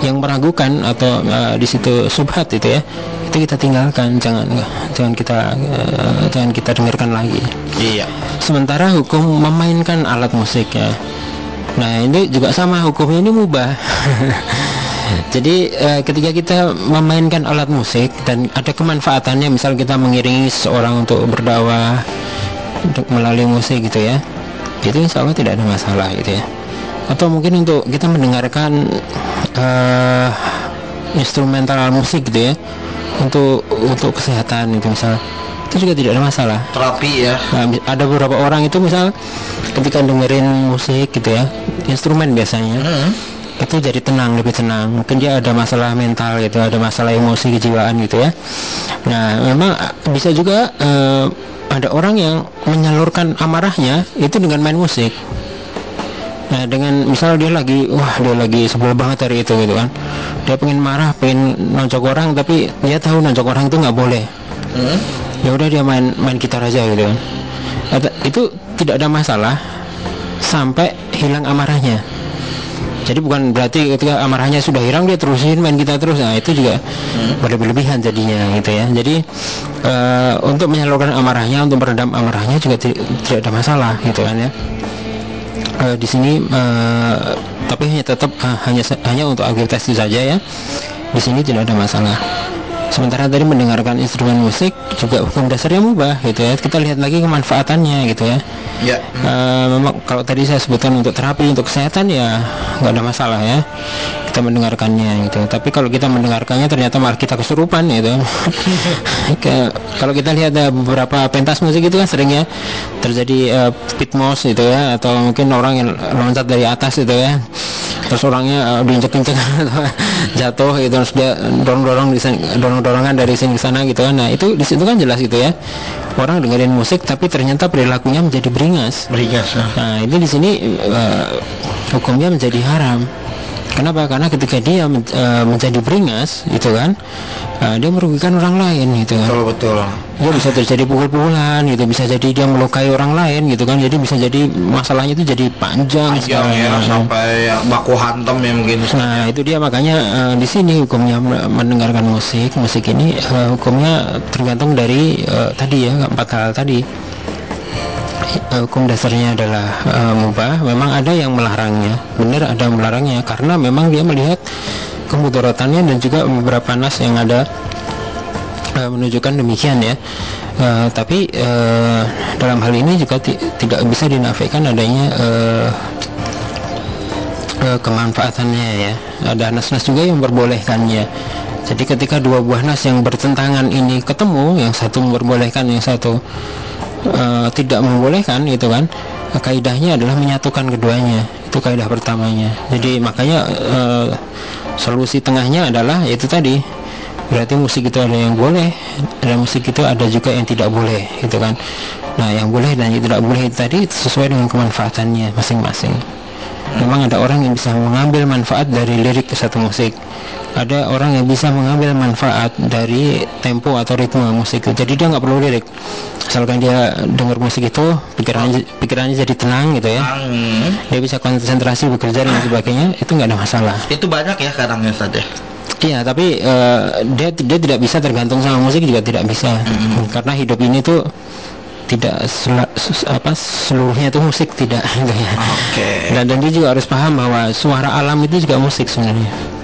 yang meragukan atau eh, di situ subhat itu ya itu kita tinggalkan. Jangan jangan kita eh, jangan kita dengarkan lagi. Iya. sementara hukum memainkan alat musik ya. Nah ini juga sama hukumnya ini mubah jadi eh, ketika kita memainkan alat musik dan ada kemanfaatannya misal kita mengiringi seseorang untuk berdakwah untuk melalui musik gitu ya itu insya Allah tidak ada masalah gitu ya atau mungkin untuk kita mendengarkan eh, instrumental musik gitu ya untuk untuk kesehatan itu misal itu juga tidak ada masalah Terapi ya. Nah, ada beberapa orang itu misal ketika dengerin musik gitu ya, instrumen biasanya Hmm. Itu jadi tenang, lebih tenang. Mungkin dia ada masalah mental gitu, ada masalah emosi kejiwaan gitu ya. Nah, memang ah, bisa juga eh, ada orang yang menyalurkan amarahnya itu dengan main musik. Nah dengan misal dia lagi wah dia lagi sebel banget hari itu gitu kan dia pengen marah pengen nonjok orang tapi dia tahu nonjok orang itu nggak boleh Hmm. ya udah dia main main gitar aja gitu kan itu tidak ada masalah sampai hilang amarahnya jadi bukan berarti ketika amarahnya sudah hilang dia terusin main gitar terus. Nah itu juga berlebihan jadinya gitu ya. Jadi eh, untuk menyalurkan amarahnya untuk meredam amarahnya juga ti- tidak ada masalah gitu kan ya. Eh, di sini eh, tapi hanya tetap hanya hanya untuk aktivitas itu saja ya. Di sini tidak ada masalah sementara tadi mendengarkan instrumen musik juga hukum dasarnya mubah gitu ya. Kita lihat lagi kemanfaatannya gitu ya. Ya. Eh, memang kalau tadi saya sebutkan untuk terapi untuk kesehatan ya nggak ada masalah ya. Kita mendengarkannya gitu. Tapi kalau kita mendengarkannya ternyata malah kita kesurupan gitu. Ke- kalau kita lihat ada beberapa pentas musik itu kan seringnya terjadi eh, pit mouse gitu ya atau mungkin orang yang loncat dari atas gitu ya terus orangnya uh, diinjek-injek atau jatuh gitu terus dia dorong-dorong di dorong-dorongan dari sini ke sana gitu kan nah itu di situ kan jelas gitu ya orang dengerin musik tapi ternyata perilakunya menjadi beringas Beringas. ya. nah itu di sini eh, hukumnya menjadi haram Kenapa? Karena ketika dia men- eh, menjadi beringas, itu kan, eh, dia merugikan orang lain, gitu kan. Betul betul. Dia bisa terjadi pukul-pukulan, gitu. Bisa jadi dia melukai orang lain, gitu kan. Jadi bisa jadi masalahnya itu jadi panjang, Panjang ya sampai baku hantam ya mungkin. Nah itu dia makanya eh, di sini hukumnya me- mendengarkan musik musik ini eh, hukumnya tergantung dari eh, tadi ya empat hal tadi hukum dasarnya adalah eh, mubah. Memang ada yang melarangnya. Benar ada yang melarangnya. Karena memang dia melihat kemudaratannya dan juga beberapa nas yang ada eh, menunjukkan demikian ya. Eh, tapi eh, dalam hal ini juga ti- tidak bisa dinafikan adanya eh, eh, kemanfaatannya ya. Ada nas-nas juga yang memperbolehkannya. Jadi ketika dua buah nas yang bertentangan ini ketemu yang satu memperbolehkan yang satu eh, tidak membolehkan gitu kan kaidahnya adalah menyatukan keduanya. Itu kaidah pertamanya. Jadi makanya eh, solusi tengahnya adalah itu tadi. Berarti musik itu ada yang boleh ada musik itu ada juga yang tidak boleh gitu kan. Nah yang boleh dan yang tidak boleh itu tadi sesuai dengan kemanfaatannya masing-masing memang ada orang yang bisa mengambil manfaat dari lirik ke satu musik. Ada orang yang bisa mengambil manfaat dari tempo atau ritme musik. Itu jadi dia nggak perlu lirik. Asalkan dia dengar musik itu pikirannya pikirannya jadi tenang gitu ya. Hmm. dia bisa konsentrasi bekerja dan sebagainya itu nggak ada masalah. Itu banyak ya kadangnya saja. Iya, tapi eh, dia dia tidak bisa tergantung sama musik juga tidak bisa, karena hidup ini tuh tidak sela- s- apa seluruhnya itu musik tidak gitu ya. Oke. Dan dan dia juga harus paham bahwa suara alam itu juga musik sebenarnya.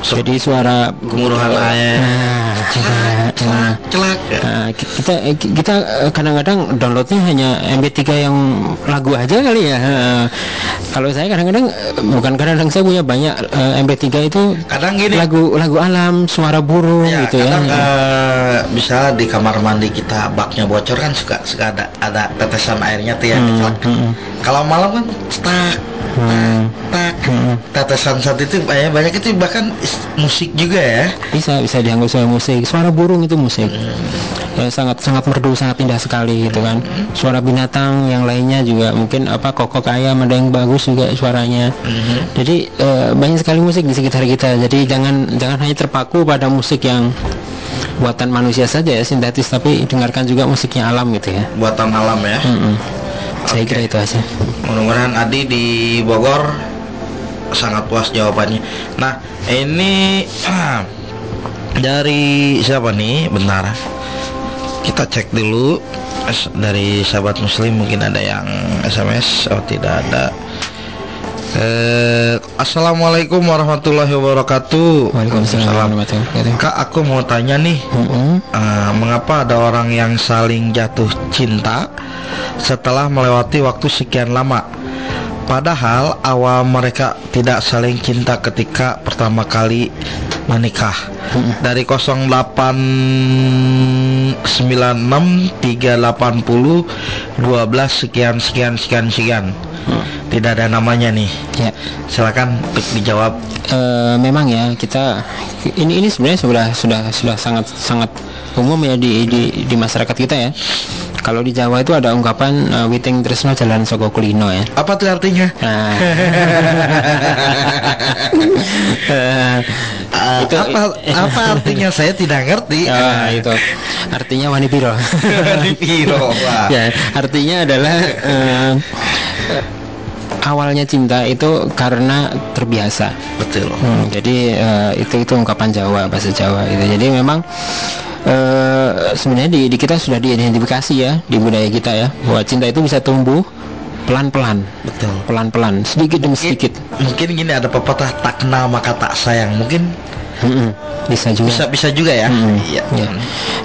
Jadi suara Gemuruhan air. Nah, celak, nah, Celak. ya. Nah, ki- kita eh, ki- kita eh, kadang-kadang downloadnya hanya MP3 yang lagu aja kali ya. Eh, Kalau saya kadang-kadang bukan kadang-kadang saya punya banyak eh, MP3 itu Kadang gini. lagu lagu alam, suara burung Ya, gitu ya. kadang eh, bisa di kamar mandi kita baknya bocor kan suka suka ada ada tetesan airnya tuh ya kecelak. Kalau malam kan tak Hmm, tak tetesan saat itu banyak banyak itu bahkan musik juga ya. bisa bisa dianggap sebagai musik. Suara burung itu musik. Ya, sangat sangat merdu, sangat indah sekali gitu kan. Suara binatang yang lainnya juga mungkin apa kokok ayam ada yang bagus juga suaranya. Jadi eh, banyak sekali musik di sekitar kita. Jadi jangan jangan hanya terpaku pada musik yang buatan manusia saja ya sintetis tapi dengarkan juga musiknya alam gitu ya. Buatan alam ya. Mm-mm. Saya kira itu aja. Mudah-mudahan Adi di Bogor sangat puas jawabannya. Nah, ini dari siapa nih? Bentar. Kita cek dulu dari sahabat muslim mungkin ada yang SMS oh tidak ada. Eh, Assalamualaikum warahmatullahi wabarakatuh. Waalaikumsalam warahmatullahi wabarakatuh. Kak, aku mau tanya nih. Eh, mengapa ada orang yang saling jatuh cinta setelah melewati waktu sekian lama? Padahal awal mereka tidak saling cinta ketika pertama kali menikah. Dari 0896 380 12 sekian sekian sekian sekian. Tidak ada namanya nih. Ya. Silakan untuk dijawab. Eh, memang ya kita ini ini sebenarnya sudah sudah sudah sangat sangat umum ya di di, di masyarakat kita ya. Kalau di Jawa itu ada ungkapan eh, witing tresno jalan soko kulino ya. Apa tuh artinya? Nah. Ah, Itu- apa apa artinya saya tidak ngerti. ah, itu artinya wani piro. Di piro, ya, artinya adalah eh, awalnya cinta itu karena terbiasa. Betul. Hmm, jadi eh, itu itu ungkapan Jawa bahasa Jawa itu. Jadi memang eh, sebenarnya di, di kita sudah diidentifikasi ya di budaya kita ya bahwa cinta itu bisa tumbuh pelan-pelan, betul pelan-pelan, sedikit demi sedikit. mungkin gini ada pepatah tak kenal maka tak sayang mungkin Mm-mm, bisa juga. bisa bisa juga ya Mm, iya ya.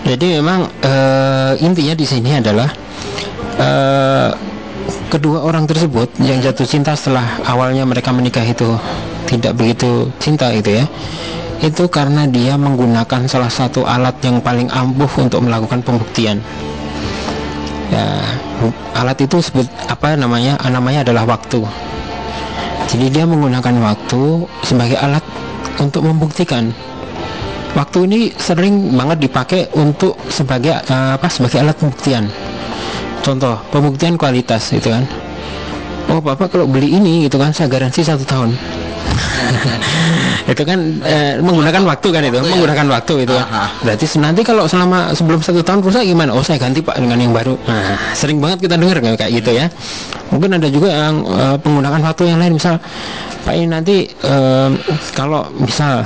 Jadi memang eh, intinya di sini adalah eh, kedua orang tersebut yang jatuh cinta setelah awalnya mereka menikah itu tidak begitu cinta itu ya. Itu karena dia menggunakan salah satu alat yang paling ampuh untuk melakukan pembuktian. Ya, alat itu sebut apa namanya? Namanya adalah waktu. Jadi dia menggunakan waktu sebagai alat untuk membuktikan waktu ini sering banget dipakai untuk sebagai eh, apa sebagai alat pembuktian contoh pembuktian kualitas itu kan. Oh bapak kalau beli ini gitu kan saya garansi satu tahun. Itu kan eh, menggunakan waktu kan itu menggunakan waktu itu kan. Aha. berarti nanti kalau selama sebelum satu tahun rusak gimana? Oh saya ganti pak dengan yang baru. Nah sering banget kita dengar kayak gitu ya. Mungkin ada juga yang eh, penggunaan waktu yang lain misal pak ini nanti eh, kalau misal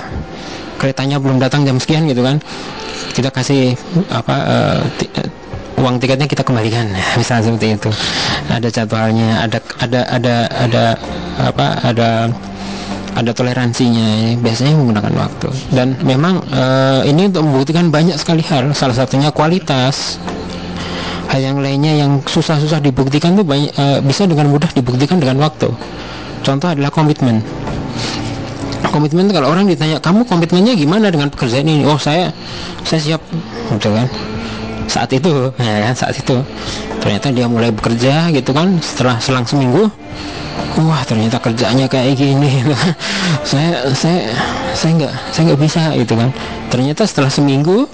keretanya belum datang jam sekian gitu kan kita kasih apa eh, uang tiketnya kita kembalikan. Misalnya seperti itu. Ada jadwalnya ada ada ada ada apa ada ada toleransinya. Biasanya menggunakan waktu. Dan memang eh, ini untuk membuktikan banyak sekali hal. Salah satunya kualitas. Hal yang lainnya yang susah-susah dibuktikan tuh banyak eh, bisa dengan mudah dibuktikan dengan waktu. Contoh adalah komitmen. Komitmen kalau orang ditanya kamu komitmennya gimana dengan pekerjaan ini? Oh saya saya siap gitu kan saat itu ya kan saat itu. Ternyata dia mulai bekerja gitu kan setelah selang seminggu wah ternyata kerjaannya kayak gini. Gitu kan. saya saya saya nggak saya nggak bisa gitu kan. Ternyata setelah seminggu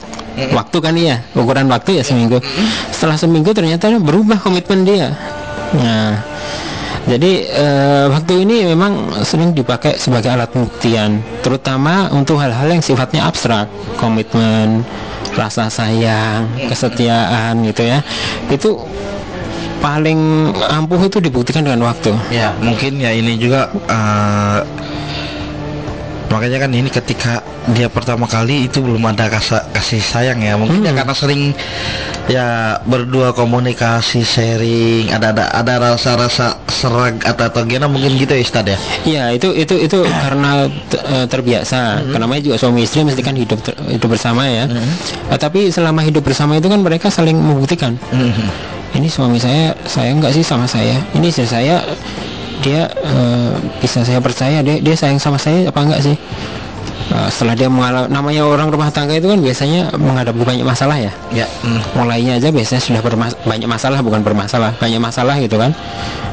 waktu kan iya ukuran waktu ya seminggu. Setelah seminggu ternyata berubah komitmen dia. Nah jadi eh, waktu ini memang sering dipakai sebagai alat pembuktian, terutama untuk hal-hal yang sifatnya abstrak, komitmen, rasa sayang, kesetiaan gitu ya. Itu paling ampuh itu dibuktikan dengan waktu. Ya, mungkin ya ini juga eh, makanya kan ini ketika dia pertama kali itu belum ada kasa, kasih sayang ya. Mungkin ya karena sering ya berdua komunikasi, sharing, ada ada ada rasa-rasa serag atau atau gimana mungkin gitu ya Ustad ya. Iya itu itu itu karena eh, terbiasa. Karena namanya juga suami istri mesti kan hidup ter- hidup bersama ya. Eh, tapi selama hidup bersama itu kan mereka saling membuktikan. Ini suami saya saya enggak sih sama saya. Ini istri saya dia eh, bisa saya percaya dia dia sayang sama saya apa enggak sih? Eh, setelah dia mengalami namanya orang rumah tangga itu kan biasanya menghadapi banyak masalah ya Ya. mm. mulainya aja biasanya sudah bermas- banyak masalah bukan bermasalah banyak masalah gitu kan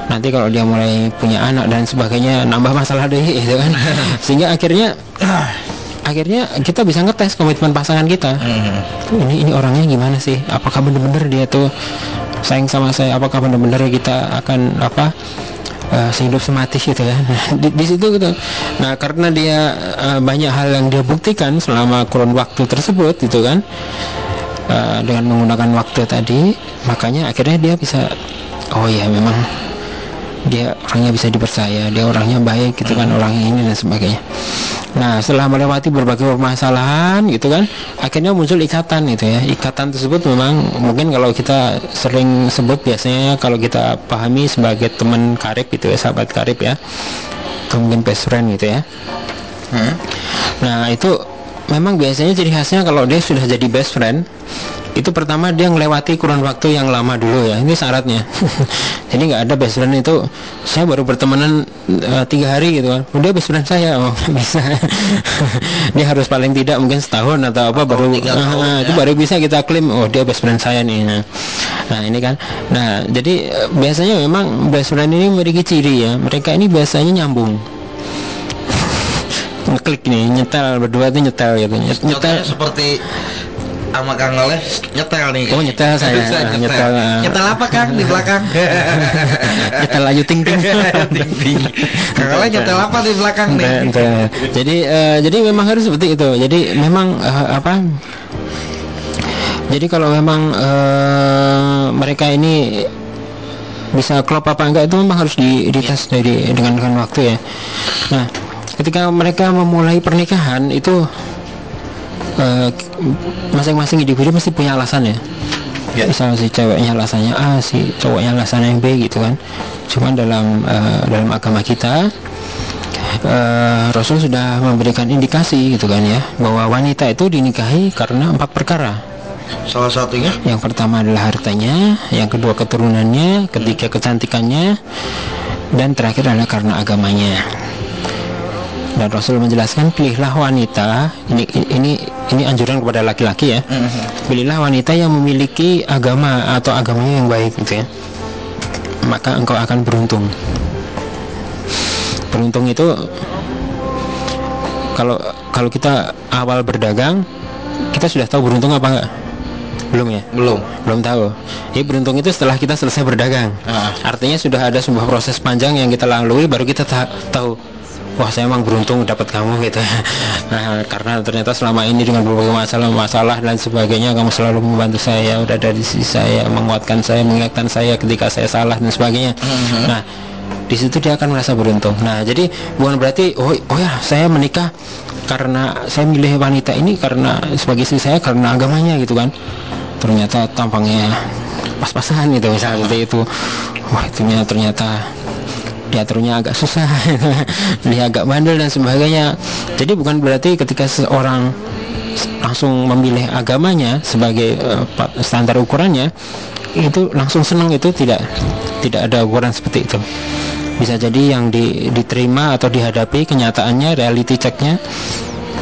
nanti kalau dia mulai punya anak dan sebagainya nambah masalah deh gitu kan sehingga akhirnya akhirnya kita bisa ngetes komitmen pasangan kita ini ini orangnya gimana sih apakah benar-benar dia tuh sayang sama saya apakah benar-benar kita akan apa eh, sehidup semati gitu ya. Di, di situ gitu. Nah karena dia eh, banyak hal yang dia buktikan selama kurun waktu tersebut gitu kan eh, dengan menggunakan waktu tadi makanya akhirnya dia bisa oh ya memang dia orangnya bisa dipercaya dia orangnya baik gitu kan orang ini dan sebagainya. Nah setelah melewati berbagai permasalahan gitu kan akhirnya muncul ikatan itu ya. Ikatan tersebut memang mungkin kalau kita sering sebut biasanya kalau kita pahami sebagai teman karib gitu ya sahabat karib ya atau mungkin best friend gitu ya. Nah itu memang biasanya ciri khasnya kalau dia sudah jadi best friend itu pertama dia melewati kurun waktu yang lama dulu ya ini syaratnya. Jadi nggak ada best friend itu saya baru bertemanan eh, tiga hari gitu kan. Udah best friend saya oh bisa. Dia harus paling tidak mungkin setahun atau apa baru tiga tahun, Ah, ya. itu baru bisa kita klaim oh dia best friend saya nih nah, nah ini kan. Nah jadi eh, biasanya memang best friend ini memiliki ciri ya. Mereka ini biasanya nyambung ngeklik nih nyetel berdua tuh nyetel gitu Nyet- nyetel Contohnya seperti sama Kang Oleh nyetel nih. Oh, nyetel saya. Ah, nyetel. nyetel, ah. Nyetel apa Kang di belakang? nyetel ayu ting ting. Kang Oleh nyetel apa di belakang nih? Nyetel, nyetel. jadi eh, jadi memang harus seperti itu jadi memang eh, apa jadi kalau memang eh, mereka ini bisa klop apa enggak itu memang harus di, dites dari dengan dengan waktu ya nah ketika mereka memulai pernikahan itu eh, masing-masing individu mesti punya alasan ya. Misal si ceweknya alasannya A si cowoknya alasannya yang B gitu kan. Cuman dalam eh, dalam agama kita eh, Rasul sudah memberikan indikasi gitu kan ya bahwa wanita itu dinikahi karena empat perkara. Salah satunya? Yang pertama adalah hartanya yang kedua keturunannya ketiga kecantikannya dan terakhir adalah karena agamanya dan Rasul menjelaskan pilihlah wanita ini ini ini anjuran kepada laki-laki ya pilihlah wanita yang memiliki agama atau agamanya yang baik gitu ya maka engkau akan beruntung beruntung itu kalau kalau kita awal berdagang kita sudah tahu beruntung apa enggak belum ya belum. belum tahu. Jadi beruntung itu setelah kita selesai berdagang. Ah. Artinya sudah ada sebuah proses panjang yang kita lalui baru kita ta- tahu wah saya emang beruntung dapat kamu gitu. Nah, karena ternyata selama ini dengan berbagai masalah-masalah dan sebagainya kamu selalu membantu saya, udah ada di sisi saya, menguatkan saya, mengingatkan saya ketika saya salah dan sebagainya. Nah, di situ dia akan merasa beruntung. Nah, jadi bukan berarti oh oh ya saya menikah karena saya milih wanita ini karena sebagai istri saya karena agamanya gitu kan. Ternyata tampangnya pas-pasan gitu misalnya seperti itu. Wah, itunya ternyata diaturnya agak susah, dia agak bandel dan sebagainya. Jadi bukan berarti ketika seorang langsung memilih agamanya sebagai pa- standar ukurannya itu langsung senang itu tidak tidak ada ukuran seperti itu bisa jadi yang di- diterima atau dihadapi kenyataannya reality checknya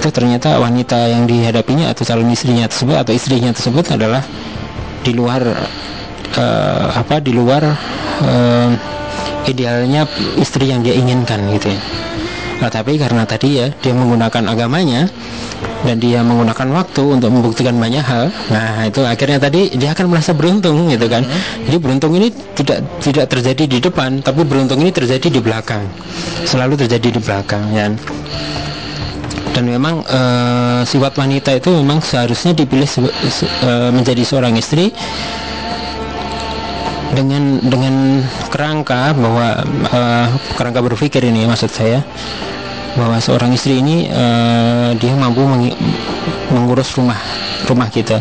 itu ternyata wanita yang dihadapinya atau calon istrinya tersebut atau istrinya tersebut adalah di luar eh, apa di luar eh, idealnya istri yang dia inginkan gitu ya Nah, tapi karena tadi ya dia menggunakan agamanya dan dia menggunakan waktu untuk membuktikan banyak hal. Nah, itu akhirnya tadi dia akan merasa beruntung gitu kan. Jadi beruntung ini tidak tidak terjadi di depan, tapi beruntung ini terjadi di belakang. Selalu terjadi di belakang ya. Dan memang eh, sifat wanita itu memang seharusnya dipilih eh, menjadi seorang istri dengan dengan kerangka bahwa eh, kerangka berpikir ini maksud saya bahwa seorang istri ini eh, dia mampu mengi- mengurus rumah rumah kita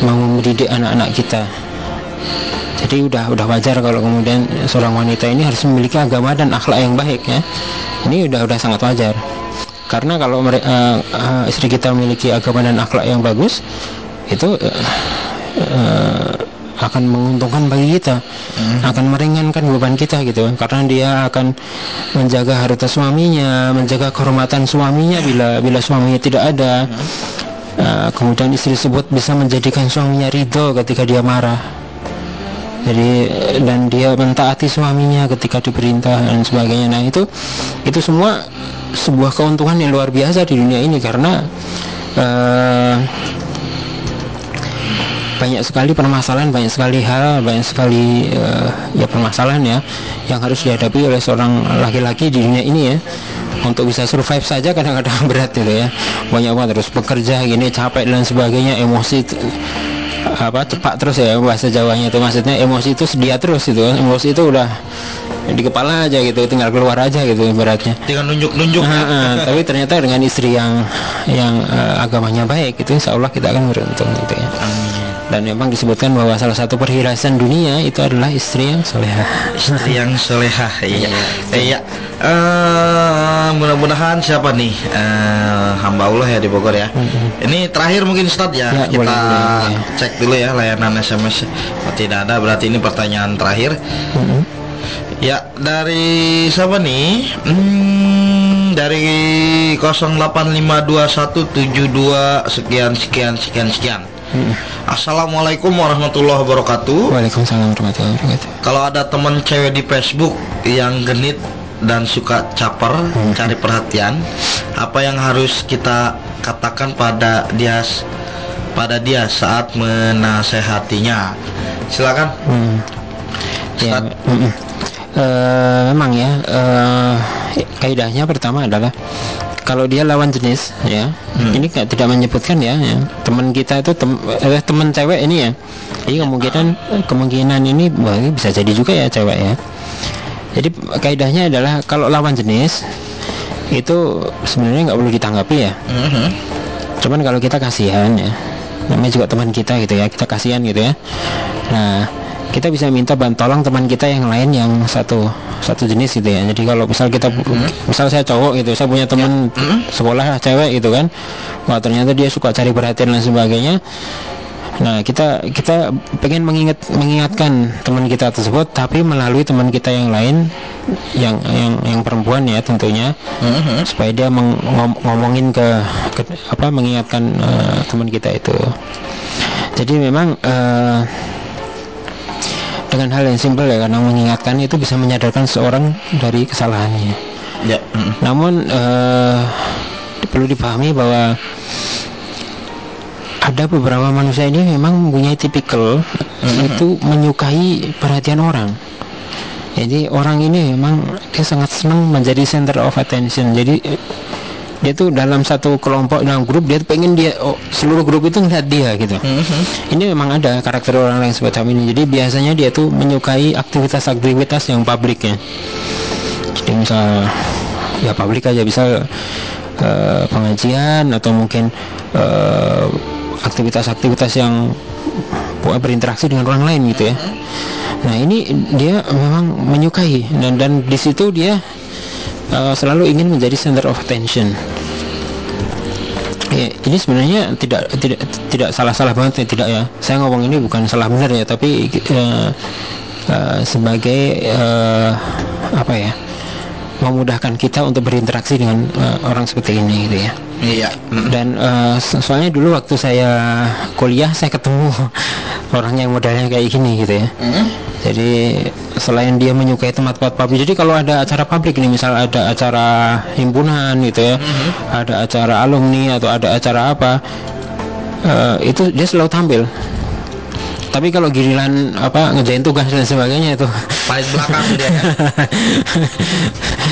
mau mendidik anak-anak kita. Jadi udah udah wajar kalau kemudian seorang wanita ini harus memiliki agama dan akhlak yang baik ya. Ini udah udah sangat wajar. Karena kalau eh, eh, istri kita memiliki agama dan akhlak yang bagus itu eh, eh, akan menguntungkan bagi kita akan meringankan beban kita gitu. Karena dia akan menjaga harta suaminya menjaga kehormatan suaminya bila bila suaminya tidak ada. Uh, kemudian istri tersebut bisa menjadikan suaminya ridho ketika dia marah. Jadi dan dia mentaati suaminya ketika diperintah dan sebagainya. Nah itu itu semua sebuah keuntungan yang luar biasa di dunia ini karena eh, banyak sekali permasalahan banyak sekali hal banyak sekali eh, ya permasalahan ya yang harus dihadapi oleh seorang laki-laki di dunia ini ya. Untuk bisa survive saja kadang-kadang berat gitu ya. Banyak banget terus bekerja gini capek dan sebagainya emosi apa cepat terus ya bahasa Jawanya itu. Maksudnya emosi itu sedia terus itu emosi itu udah di kepala aja gitu tinggal keluar aja gitu ibaratnya. Tinggal nunjuk-nunjuk. Ah, ah, tapi ternyata dengan istri yang yang eh, agamanya baik itu insya Allah kita akan beruntung gitu ya dan memang disebutkan bahwa salah satu perhiasan dunia itu adalah istri yang solehah. Istri yang solehah iya. Iya. Eh, mudah-mudahan siapa nih? Eh, hamba Allah ya di Bogor ya. Ini terakhir mungkin Ustadz ya, Ya, kita boleh, ya. cek dulu ya layanan SMS oh, tidak ada berarti ini pertanyaan terakhir. Mm-mm. ya dari siapa nih? Hmm, dari 085217 sekian sekian sekian sekian Assalamualaikum warahmatullahi wabarakatuh Waalaikumsalam warahmatullahi wabarakatuh kalau ada temen cewek di Facebook yang genit dan suka caper, cari perhatian, apa yang harus kita katakan pada dia pada dia saat menasehatinya? Silakan. Hmm. Ya. Eh, memang ya eh, kaidahnya pertama adalah kalau dia lawan jenis ya ini nggak tidak menyebutkan ya, ya. teman kita itu tem, eh, teman cewek ini ya. Jadi kemungkinan kemungkinan ini wah, ini bisa jadi juga ya cewek ya. Jadi kaidahnya adalah kalau lawan jenis itu sebenarnya nggak perlu ditanggapi ya. Mhm. cuman kalau kita kasihan ya namanya juga teman kita gitu ya kita kasihan gitu ya. Nah kita bisa minta tolong teman kita yang lain yang satu satu jenis gitu ya. Jadi kalau misal kita misal saya cowok gitu saya punya teman sekolah cewek gitu kan. Wah ternyata dia suka cari perhatian dan sebagainya. Nah, kita kita pengen mengingat mengingatkan teman kita tersebut tapi melalui teman kita yang lain yang yang yang perempuan ya tentunya. Supaya dia meng- ngom- ngomongin ke, ke apa mengingatkan eh, teman kita itu. Jadi memang eh, dengan hal yang simpel ya karena mengingatkan itu bisa menyadarkan seorang dari kesalahannya. Ya. mm. Namun eh, perlu dipahami bahwa ada beberapa manusia ini memang mempunyai tipikal itu menyukai perhatian orang. Jadi orang ini memang dia sangat senang menjadi center of attention. Jadi dia tuh dalam satu kelompok dalam grup dia tuh pengen dia oh, seluruh grup itu ngeliat dia gitu. Ini memang ada karakter orang yang semacam ini. Jadi biasanya dia tuh menyukai aktivitas-aktivitas yang publik ya. Jadi misal ya publik aja bisa eh, pengajian atau mungkin eh, aktivitas-aktivitas yang berinteraksi dengan orang lain gitu ya. Nah ini dia memang menyukai dan dan di situ dia eh, selalu ingin menjadi center of attention. Ya, ini sebenarnya tidak tidak tidak salah-salah banget ya tidak ya. Saya ngomong ini bukan salah benar ya, tapi eh, eh, sebagai eh, apa ya memudahkan kita untuk berinteraksi dengan eh, orang seperti ini gitu ya. Iya. mm. Dan so- soalnya dulu waktu saya kuliah saya ketemu orang yang modalnya kayak gini gitu ya. Jadi selain dia menyukai tempat-tempat publik, jadi kalau ada acara publik ini, misal ada acara himpunan gitu ya, ada acara alumni atau ada acara apa, eh, itu dia selalu tampil. Tapi kalau giliran apa ngejain tugas dan sebagainya itu. Paling belakang dia kan.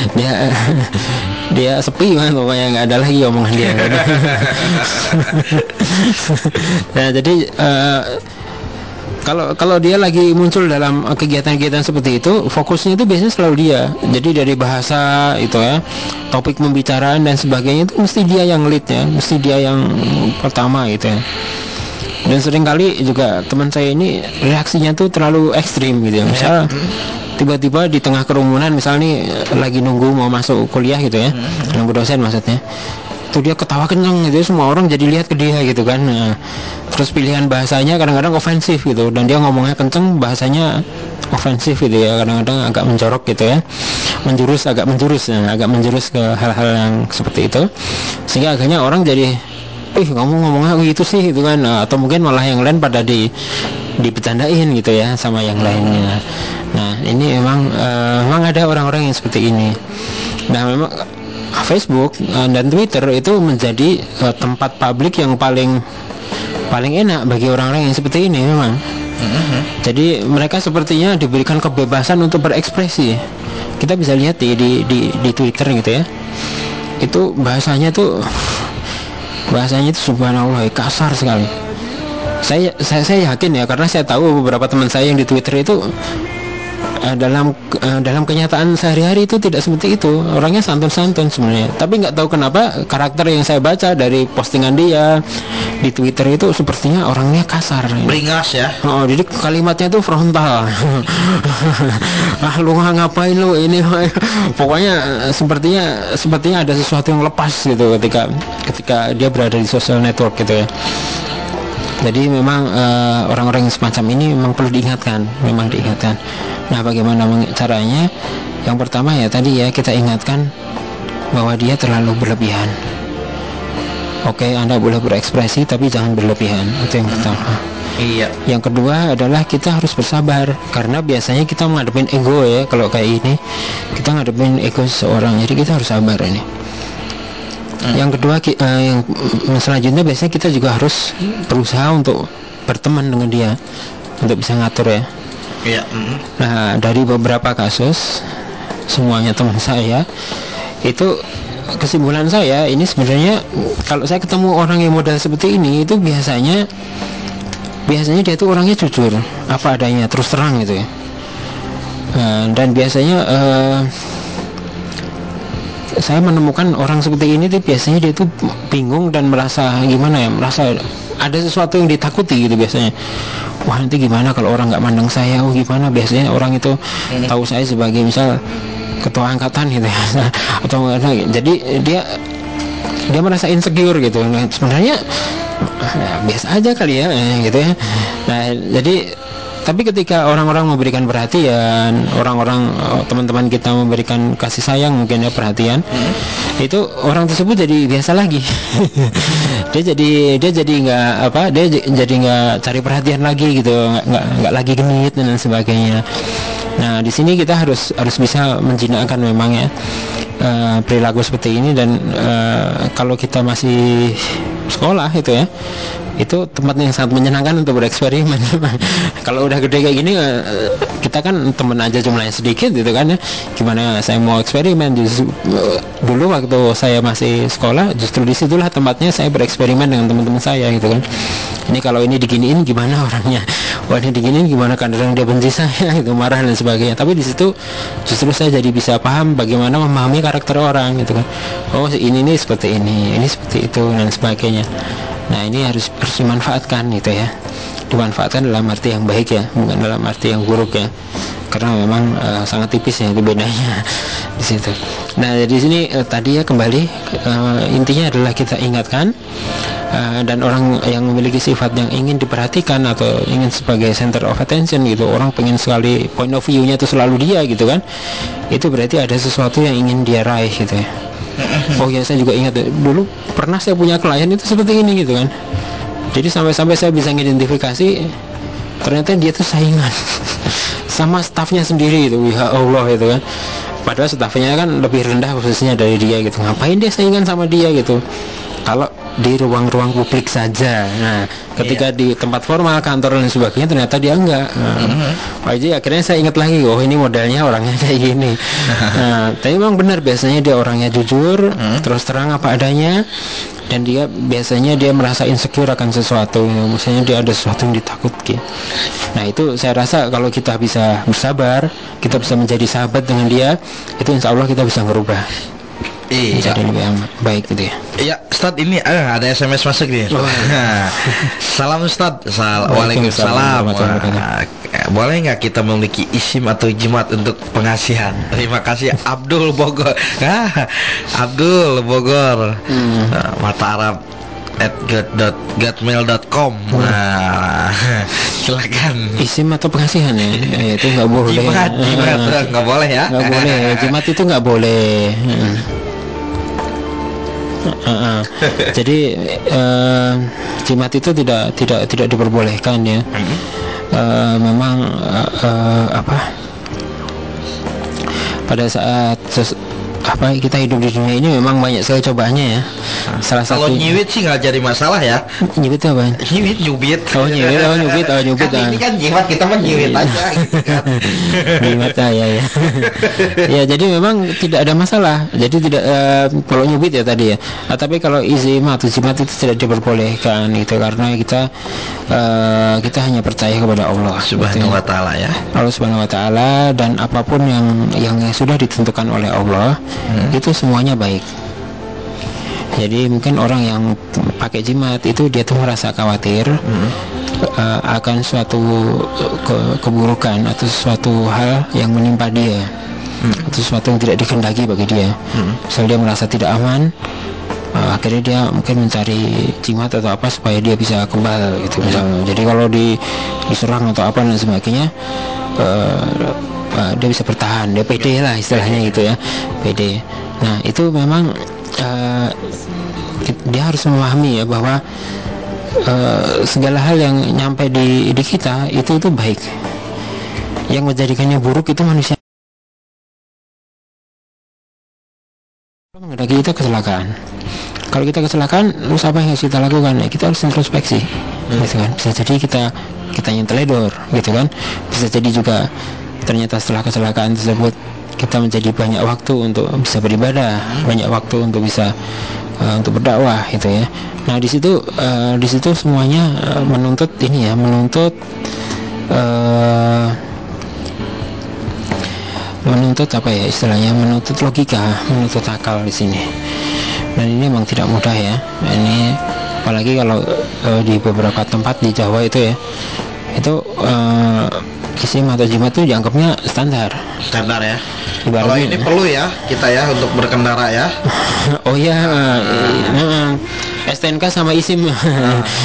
dia dia sepi kan pokoknya nggak ada lagi omongan dia. Kan. nah jadi eh, kalau kalau dia lagi muncul dalam kegiatan-kegiatan seperti itu fokusnya itu biasanya selalu dia. Jadi dari bahasa itu ya topik pembicaraan dan sebagainya itu mesti dia yang lead ya. Mesti dia yang pertama gitu ya dan sering kali juga teman saya ini reaksinya tuh terlalu ekstrim gitu ya. Misal tiba-tiba di tengah kerumunan misal nih lagi nunggu mau masuk kuliah gitu ya nunggu dosen maksudnya itu dia ketawa kenceng gitu semua orang jadi lihat ke dia gitu kan. Nah, terus pilihan bahasanya kadang-kadang ofensif gitu dan dia ngomongnya kenceng bahasanya ofensif gitu ya kadang-kadang agak menjorok gitu ya menjurus agak menjurus ya, agak menjurus ke hal-hal yang seperti itu. Sehingga akhirnya orang jadi ih kamu ngomongnya gitu sih gitu kan. Nah, atau mungkin malah yang lain pada di dibecandain gitu ya sama yang lainnya. Nah ini memang eh, memang ada orang-orang yang seperti ini. Nah memang Facebook eh, dan Twitter itu menjadi eh, tempat publik yang paling paling enak bagi orang-orang yang seperti ini memang. Jadi mereka sepertinya diberikan kebebasan untuk berekspresi. Kita bisa lihat di di di, di Twitter gitu ya. Itu bahasanya tuh bahasanya itu subhanallah kasar sekali. Saya saya saya yakin ya karena saya tahu beberapa teman saya yang di Twitter itu eh, dalam eh, dalam kenyataan sehari-hari itu tidak seperti itu orangnya santun-santun sebenarnya tapi nggak tahu kenapa karakter yang saya baca dari postingan dia di Twitter itu sepertinya orangnya kasar Beringas ya. Oh, jadi kalimatnya itu frontal. ah, lu ngapain lu ini? Pokoknya eh, sepertinya sepertinya ada sesuatu yang lepas gitu ketika ketika dia berada di social network gitu ya. Jadi memang eh, orang-orang yang semacam ini memang perlu diingatkan, memang diingatkan. Nah, bagaimana caranya? Yang pertama ya tadi ya kita ingatkan bahwa dia terlalu berlebihan. Oke, Anda boleh berekspresi tapi jangan berlebihan. Itu yang pertama. Iya. Yang kedua adalah kita harus bersabar karena biasanya kita menghadapin ego ya kalau kayak ini kita ngadepin ego seseorang jadi kita harus sabar ini. Yang kedua eh, yang selanjutnya biasanya kita juga harus berusaha untuk berteman dengan dia untuk bisa ngatur ya. Iya. mm. Nah, dari beberapa kasus semuanya teman saya itu kesimpulan saya ini sebenarnya kalau saya ketemu orang yang modal seperti ini itu biasanya biasanya dia itu orangnya jujur apa adanya terus terang gitu ya Nah, dan biasanya eh, saya menemukan orang seperti ini tuh biasanya dia tuh bingung dan merasa gimana ya merasa ada sesuatu yang ditakuti gitu biasanya. Wah nanti gimana kalau orang nggak mandang saya? Oh gimana? Biasanya orang itu tahu saya sebagai misal ketua angkatan gitu ya. Atau jadi dia dia merasa insecure gitu. Nah, sebenarnya ya, biasa aja kali ya eh, gitu ya. Nah jadi tapi ketika orang-orang memberikan perhatian orang-orang oh, teman-teman kita memberikan kasih sayang mungkin ya perhatian itu orang tersebut jadi biasa lagi. Dia jadi dia jadi nggak apa dia jadi nggak cari perhatian lagi gitu nggak nggak lagi genit dan lain sebagainya. Nah di sini kita harus harus bisa menjinakkan memang ya eh, perilaku seperti ini dan eh, kalau kita masih sekolah itu ya itu tempat yang sangat menyenangkan untuk bereksperimen. Kalau udah gede kayak gini eh, kita kan temen aja jumlahnya sedikit gitu kan ya. Gimana saya mau eksperimen? Justru eh, dulu waktu saya masih sekolah justru di situlah tempatnya saya bereksperimen dengan teman-teman saya gitu kan. Ini kalau ini diginiin gimana orangnya? Wah ini diginiin gimana? Kadang dia benci saya itu marah dan sebagainya. Tapi di situ justru saya jadi bisa paham bagaimana memahami karakter orang gitu kan. Oh ini nih seperti ini ini seperti itu dan sebagainya nah ini harus dimanfaatkan gitu ya. Dimanfaatkan dalam arti yang baik ya bukan dalam arti yang buruk ya. Karena memang eh, sangat tipis ya itu bedanya di situ. Nah di sini eh, tadi ya kembali eh, intinya adalah kita ingatkan eh, dan orang yang memiliki sifat yang ingin diperhatikan atau ingin sebagai center of attention gitu orang pengen sekali point of view-nya itu selalu dia gitu kan itu berarti ada sesuatu yang ingin dia raih gitu ya oh ya saya juga ingat dulu pernah saya punya klien itu seperti ini gitu kan. Jadi sampai-sampai saya bisa mengidentifikasi ternyata dia tuh saingan sama stafnya sendiri gitu. Ya Allah itu kan. Padahal stafnya kan lebih rendah khususnya dari dia gitu. Ngapain dia saingan sama dia gitu? Kalau di ruang-ruang publik saja. Nah ketika di tempat formal kantor dan sebagainya ternyata dia enggak. Nah, Wah, jadi akhirnya saya ingat lagi oh ini modelnya orangnya kayak gini. Nah tapi memang benar biasanya dia orangnya jujur terus terang apa adanya dan dia biasanya dia merasa insecure akan sesuatu misalnya dia ada sesuatu yang ditakuti. Nah itu saya rasa kalau kita bisa bersabar kita bisa menjadi sahabat dengan dia itu insya Allah kita bisa merubah Iya. menjadi lebih baik gitu ya? Ya, Ustad ini eh, ada SMS masuk nih. Salam Ustad. Sal Waalaikumsalam eh, Boleh nggak kita memiliki isim atau jimat untuk pengasihan? Terima kasih Abdul Bogor. Ah, Abdul Bogor. Nah, mata Arab at get.getmail.com nah silakan. Isim atau pengasihan ya, ya itu nggak boleh. Jimat jimat. Eh, nggak boleh ya? Nggak boleh. Jimat itu nggak boleh Heeh. Heeh. jadi eh, jimat itu tidak tidak tidak diperbolehkan ya Eh, memang eh, eh, apa pada saat apa kita hidup di dunia ini memang banyak sekali cobaannya ya salah kalau satu nyiwit sih nggak jadi masalah ya nyibit itu apa nyiwit nyubit Oh, nyubit, oh, nyubit, oh, nyubit, Kan ini ah. kan jimat kita mah nyiwit aja gitu kan Jimat ya ya. ya jadi memang tidak ada masalah. Jadi tidak eh, kalau nyubit ya tadi ya. Ah, tapi kalau izim atau jimat itu tidak diperbolehkan itu karena kita eh, kita hanya percaya kepada Allah subhanahu Gitu. wa taala ya Allah Subhanahu wa taala dan apa pun yang yang sudah ditentukan oleh Allah itu semuanya baik. Jadi mungkin orang yang pakai jimat itu dia tuh merasa khawatir eh, akan suatu eh, ke- keburukan atau suatu hal yang menimpa dia. Atau sesuatu yang tidak dikendaki bagi dia. Misal dia merasa tidak aman, eh, akhirnya dia mungkin mencari jimat atau apa supaya dia bisa kebal gitu misalnya. Jadi kalau di diserang atau apa dan sebagainya eh, eh, dia bisa bertahan, dia pede lah istilahnya gitu ya, pede. Nah itu memang eh, dia harus memahami ya bahwa eh, segala hal yang nyampe di di kita itu itu baik. Yang menjadikannya buruk itu manusia. Menghadapi kita kecelakaan. Kalau kita kecelakaan, terus apa yang harus kita lakukan? Ya, kita harus introspeksi, gitu kan? Bisa jadi kita kita yang teledor, gitu kan? Bisa jadi juga ternyata setelah kecelakaan tersebut kita menjadi banyak waktu untuk bisa beribadah, banyak waktu untuk bisa eh, untuk berdakwah, gitu ya. Nah di situ eh, di situ semuanya eh, menuntut ini ya, menuntut menuntut apa ya istilahnya? Menuntut logika menuntut akal di sini. Dan ini memang tidak mudah ya. Ini apalagi kalau eh, di beberapa tempat di Jawa itu ya itu eh, isim atau jimat itu dianggapnya standar. Standar ya. Ibaratnya- Kalau ini perlu ya kita ya untuk berkendara ya. oh ya eh, STNK sama isim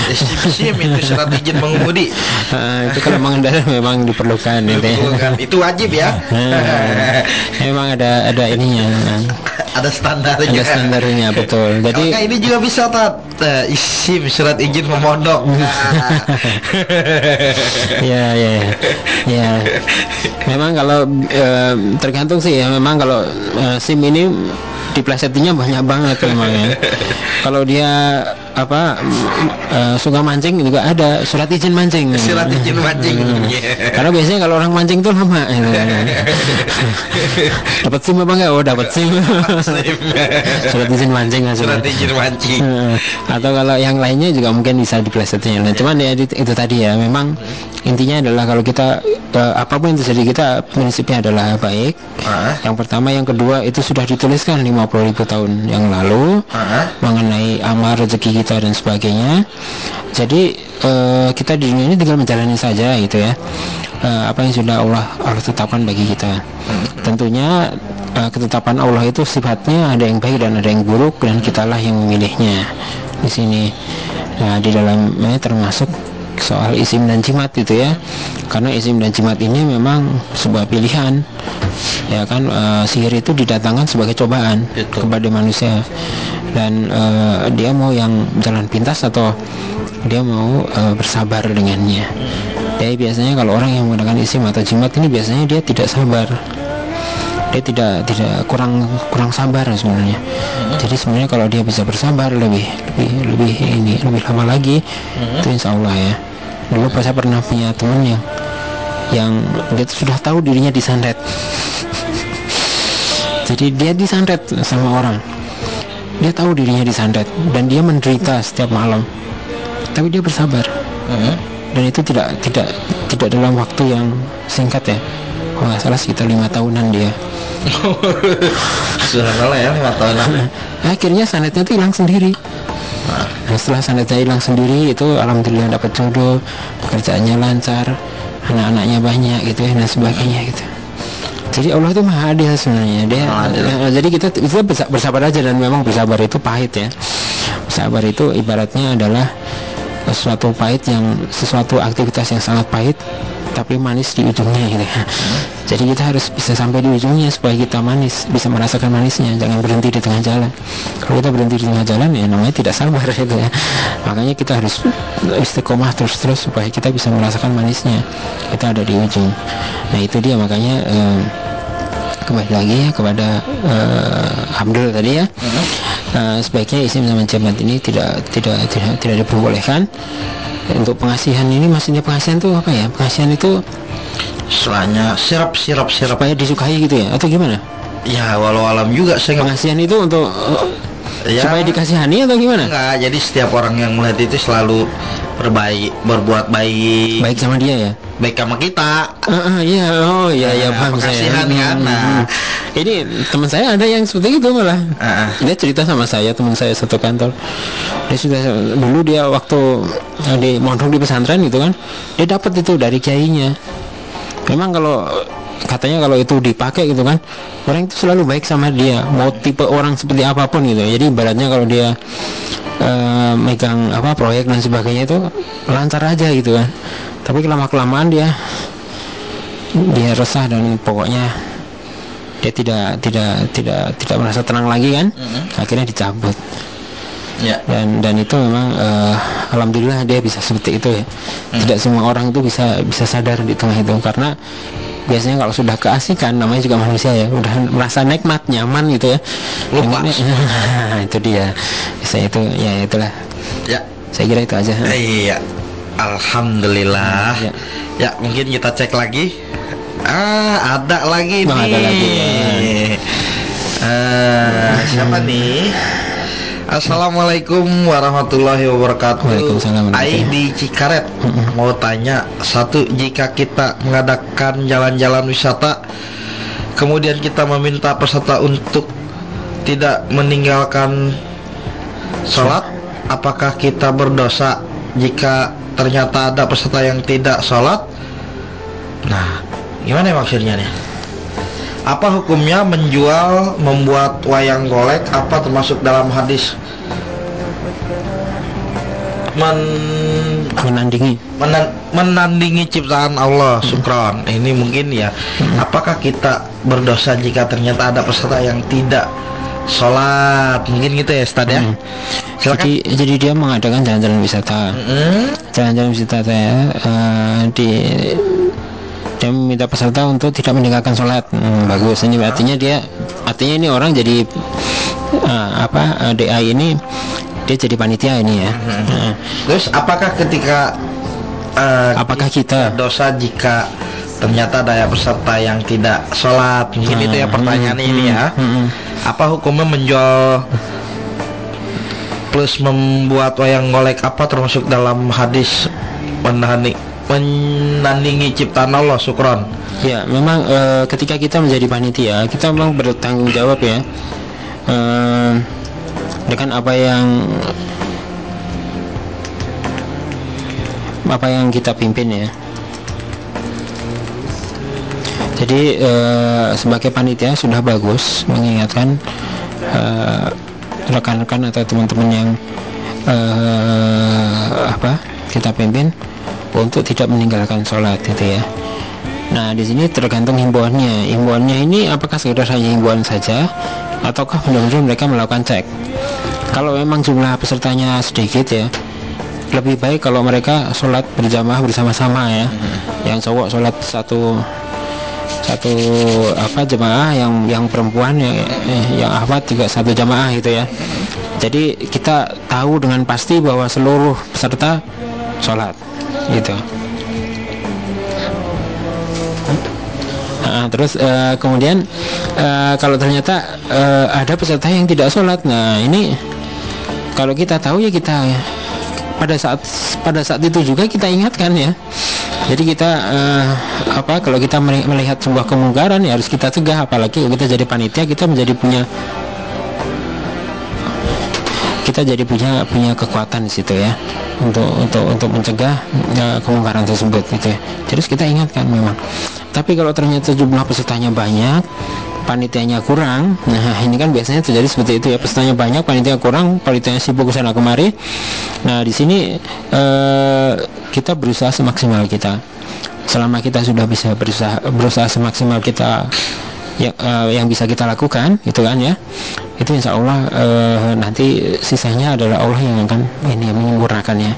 Isim itu surat izin mengemudi. Eh, itu kalau mengendarai memang diperlukan itu ya. Itu wajib ya. Eh, memang ada ada ininya Ada standarnya. ada standarnya betul Jadi jadi ini juga bisa tat Eh, isim surat izin memondok. ya ya ya. ya memang kalau eh, tergantung sih ya memang kalau eh, sim ini diplesetnya banyak banget memang ya kalau dia apa eh, suka mancing juga ada surat izin mancing. Surat izin mancing. karena biasanya kalau orang mancing tuh lama. Gitu. dapat sim apa enggak? Oh dapat sim. Surat izin mancing langsung Surat izin mancing. Atau kalau yang lainnya juga mungkin bisa diplesetnya nah cuman ya itu tadi ya memang intinya adalah kalau kita apa pun yang terjadi kita prinsipnya adalah baik. Ah. yang pertama yang kedua itu sudah dituliskan 50 ribu tahun yang lalu Ah. mengenai amal rezeki kita dan sebagainya. Jadi eh, kita di dunia ini tinggal menjalani saja gitu ya. Eh, apa yang sudah Allah Allah tetapkan bagi kita. Tentunya eh, ketetapan Allah itu sifatnya ada yang baik dan ada yang buruk dan kitalah yang memilihnya di sini. Nah di dalamnya termasuk soal isim dan jimat itu ya. Karena isim dan jimat ini memang sebuah pilihan ya kan? Eh, sihir itu didatangkan sebagai cobaan Betul. kepada manusia. Dan eh, dia mau yang jalan pintas atau dia mau eh, bersabar dengannya. Jadi biasanya kalau orang yang menggunakan isim atau jimat ini biasanya dia tidak sabar dia tidak tidak kurang kurang sabar sebenarnya. Jadi sebenarnya kalau dia bisa bersabar lebih lebih lebih ini lebih lama lagi itu insya Allah ya. Dulu saya pernah punya teman yang yang dia sudah tahu dirinya disantet jadi dia disantet sama orang. Dia tahu dirinya disantet dan dia menderita setiap malam. Tapi dia bersabar. Hmm. dan itu tidak tidak tidak dalam waktu yang singkat ya kalau nggak salah sekitar lima tahunan dia. Sudah salah ya lima tahun. akhirnya sanetnya itu hilang sendiri. Nah, setelah sanetnya hilang sendiri itu alhamdulillah dapat jodoh pekerjaannya lancar anak-anaknya banyak gitu ya dan sebagainya gitu. Jadi Allah itu maha adil sebenarnya. Dia eh, jadi kita kita bersa- bersabar aja dan memang bersabar itu pahit ya. Sabar itu ibaratnya adalah sesuatu pahit yang sesuatu aktivitas yang sangat pahit tapi manis di ujungnya gitu ya. Jadi kita harus bisa sampai di ujungnya supaya kita manis, bisa merasakan manisnya, jangan berhenti di tengah jalan. Kalau kita berhenti di tengah jalan ya namanya tidak sabar gitu ya. Makanya kita harus istiqomah terus-terus supaya kita bisa merasakan manisnya. Kita ada di ujung. Nah, itu dia makanya eh, kembali lagi ya kepada eh, Abdul tadi ya. Eh, sebaiknya isim sama jamat ini tidak tidak tidak tidak diperbolehkan. Untuk pengasihan ini maksudnya pengasihan itu apa ya? Pengasihan itu Soalnya sirap sirap sirap. supaya disukai gitu ya? Atau gimana? Ya walau alam juga saya pengasihan itu untuk Ya. supaya dikasihani atau gimana? Enggak, jadi setiap orang yang melihat itu selalu berbaik, berbuat baik, baik sama dia ya baik sama kita. Ah, ah, iya oh iya iya paham saya kan, Hmm, nah. hmm. ini teman saya ada yang seperti itu malah Ah, ah. dia cerita sama saya teman saya satu kantor dia sudah dulu dia waktu di mondok di pesantren gitu kan dia dapat itu dari kiainya memang kalau katanya kalau itu dipakai gitu kan orang itu selalu baik sama dia mau tipe orang seperti apa pun gitu jadi ibaratnya kalau dia eh, megang apa proyek dan sebagainya itu lancar aja gitu kan. Tapi kelama kelamaan dia dia resah dan pokoknya dia tidak tidak tidak tidak merasa tenang lagi kan. Akhirnya dicabut. Ya. dan dan itu memang eh, alhamdulillah dia bisa seperti itu ya. Tidak semua orang itu bisa bisa sadar di tengah itu. Karena biasanya kalau sudah keasikan namanya juga manusia ya udah merasa nikmat nyaman gitu ya Lupa. Itu dia bisa itu ya itulah Ya. saya kira itu aja Iya. Alhamdulillah. Ya. Ya, mungkin kita cek lagi. Ah, ada lagi Oh, nih. ada lagi, ya. Eh, siapa nih? Assalamualaikum warahmatullahi wabarakatuh. Waalaikumsalam warahmatullahi ID Cikaret mau tanya satu jika kita mengadakan jalan-jalan wisata kemudian kita meminta peserta untuk tidak meninggalkan sholat, apakah kita berdosa jika ternyata ada peserta yang tidak sholat? Nah, gimana ya maksudnya nih? Apa hukumnya menjual, membuat wayang golek? Apa termasuk dalam hadis? Men menandingi. menan- menandingi ciptaan Allah sukron ini mungkin ya. Apakah kita berdosa jika ternyata ada peserta yang tidak sholat? Mungkin gitu ya Ustaz ya? Hmm. silakan. jadi jadi dia mengadakan jalan-jalan wisata. Mm, jalan-jalan wisata ya eh, di dia meminta peserta untuk tidak meninggalkan sholat. Hmm, bagus. Ini artinya dia artinya ini orang jadi eh, apa eh, DA ini dia jadi panitia ini ya. Nah, terus apakah ketika eh, apakah kita? dosa jika ternyata ada peserta yang tidak sholat? Mungkin Hmm, itu ya pertanyaan hmm, ini ya. Hmm, hmm. apa hukumnya menjual plus membuat wayang golek apa termasuk dalam hadis menanding, menandingi ciptaan Allah sukron Ya, memang eh, ketika kita menjadi panitia, kita memang bertanggung jawab ya eh, dengan apa yang apa yang kita pimpin ya. Jadi eh, sebagai panitia sudah bagus mengingatkan rekan-rekan atau teman-teman yang apa kita pimpin untuk tidak meninggalkan sholat gitu ya. Nah, di sini tergantung himbauannya. Himbauannya ini apakah sekedar hanya himbauan saja ataukah benar-benar mereka melakukan cek? Kalau memang jumlah pesertanya sedikit ya, lebih baik kalau mereka sholat berjamaah bersama-sama ya. Yang cowok sholat satu satu apa jemaah yang yang perempuan yang eh, yang ahwat juga satu jamaah gitu ya. Jadi kita tahu dengan pasti bahwa seluruh peserta sholat gitu. Nah, terus eh, kemudian eh, kalau ternyata eh, ada peserta yang tidak sholat, nah ini kalau kita tahu ya kita pada saat pada saat itu juga kita ingatkan ya. Jadi kita eh, apa kalau kita meli- melihat sebuah kemungkaran ya harus kita cegah apalagi kita jadi panitia kita menjadi punya kita jadi punya punya kekuatan di situ ya untuk untuk untuk mencegah ya, kemungkaran tersebut gitu ya. Terus kita ingatkan memang. Tapi kalau ternyata jumlah pesertanya banyak, panitianya kurang, nah ini kan biasanya terjadi seperti itu ya. Pesertanya banyak, panitia kurang, panitianya sibuk ke sana kemari. Nah di sini eh, kita berusaha semaksimal kita. Selama kita sudah bisa berusaha berusaha semaksimal kita yang eh, yang bisa kita lakukan gitu kan ya. Itu insya Allah eh, nanti sisanya adalah Allah yang akan ini menyempurnakannya.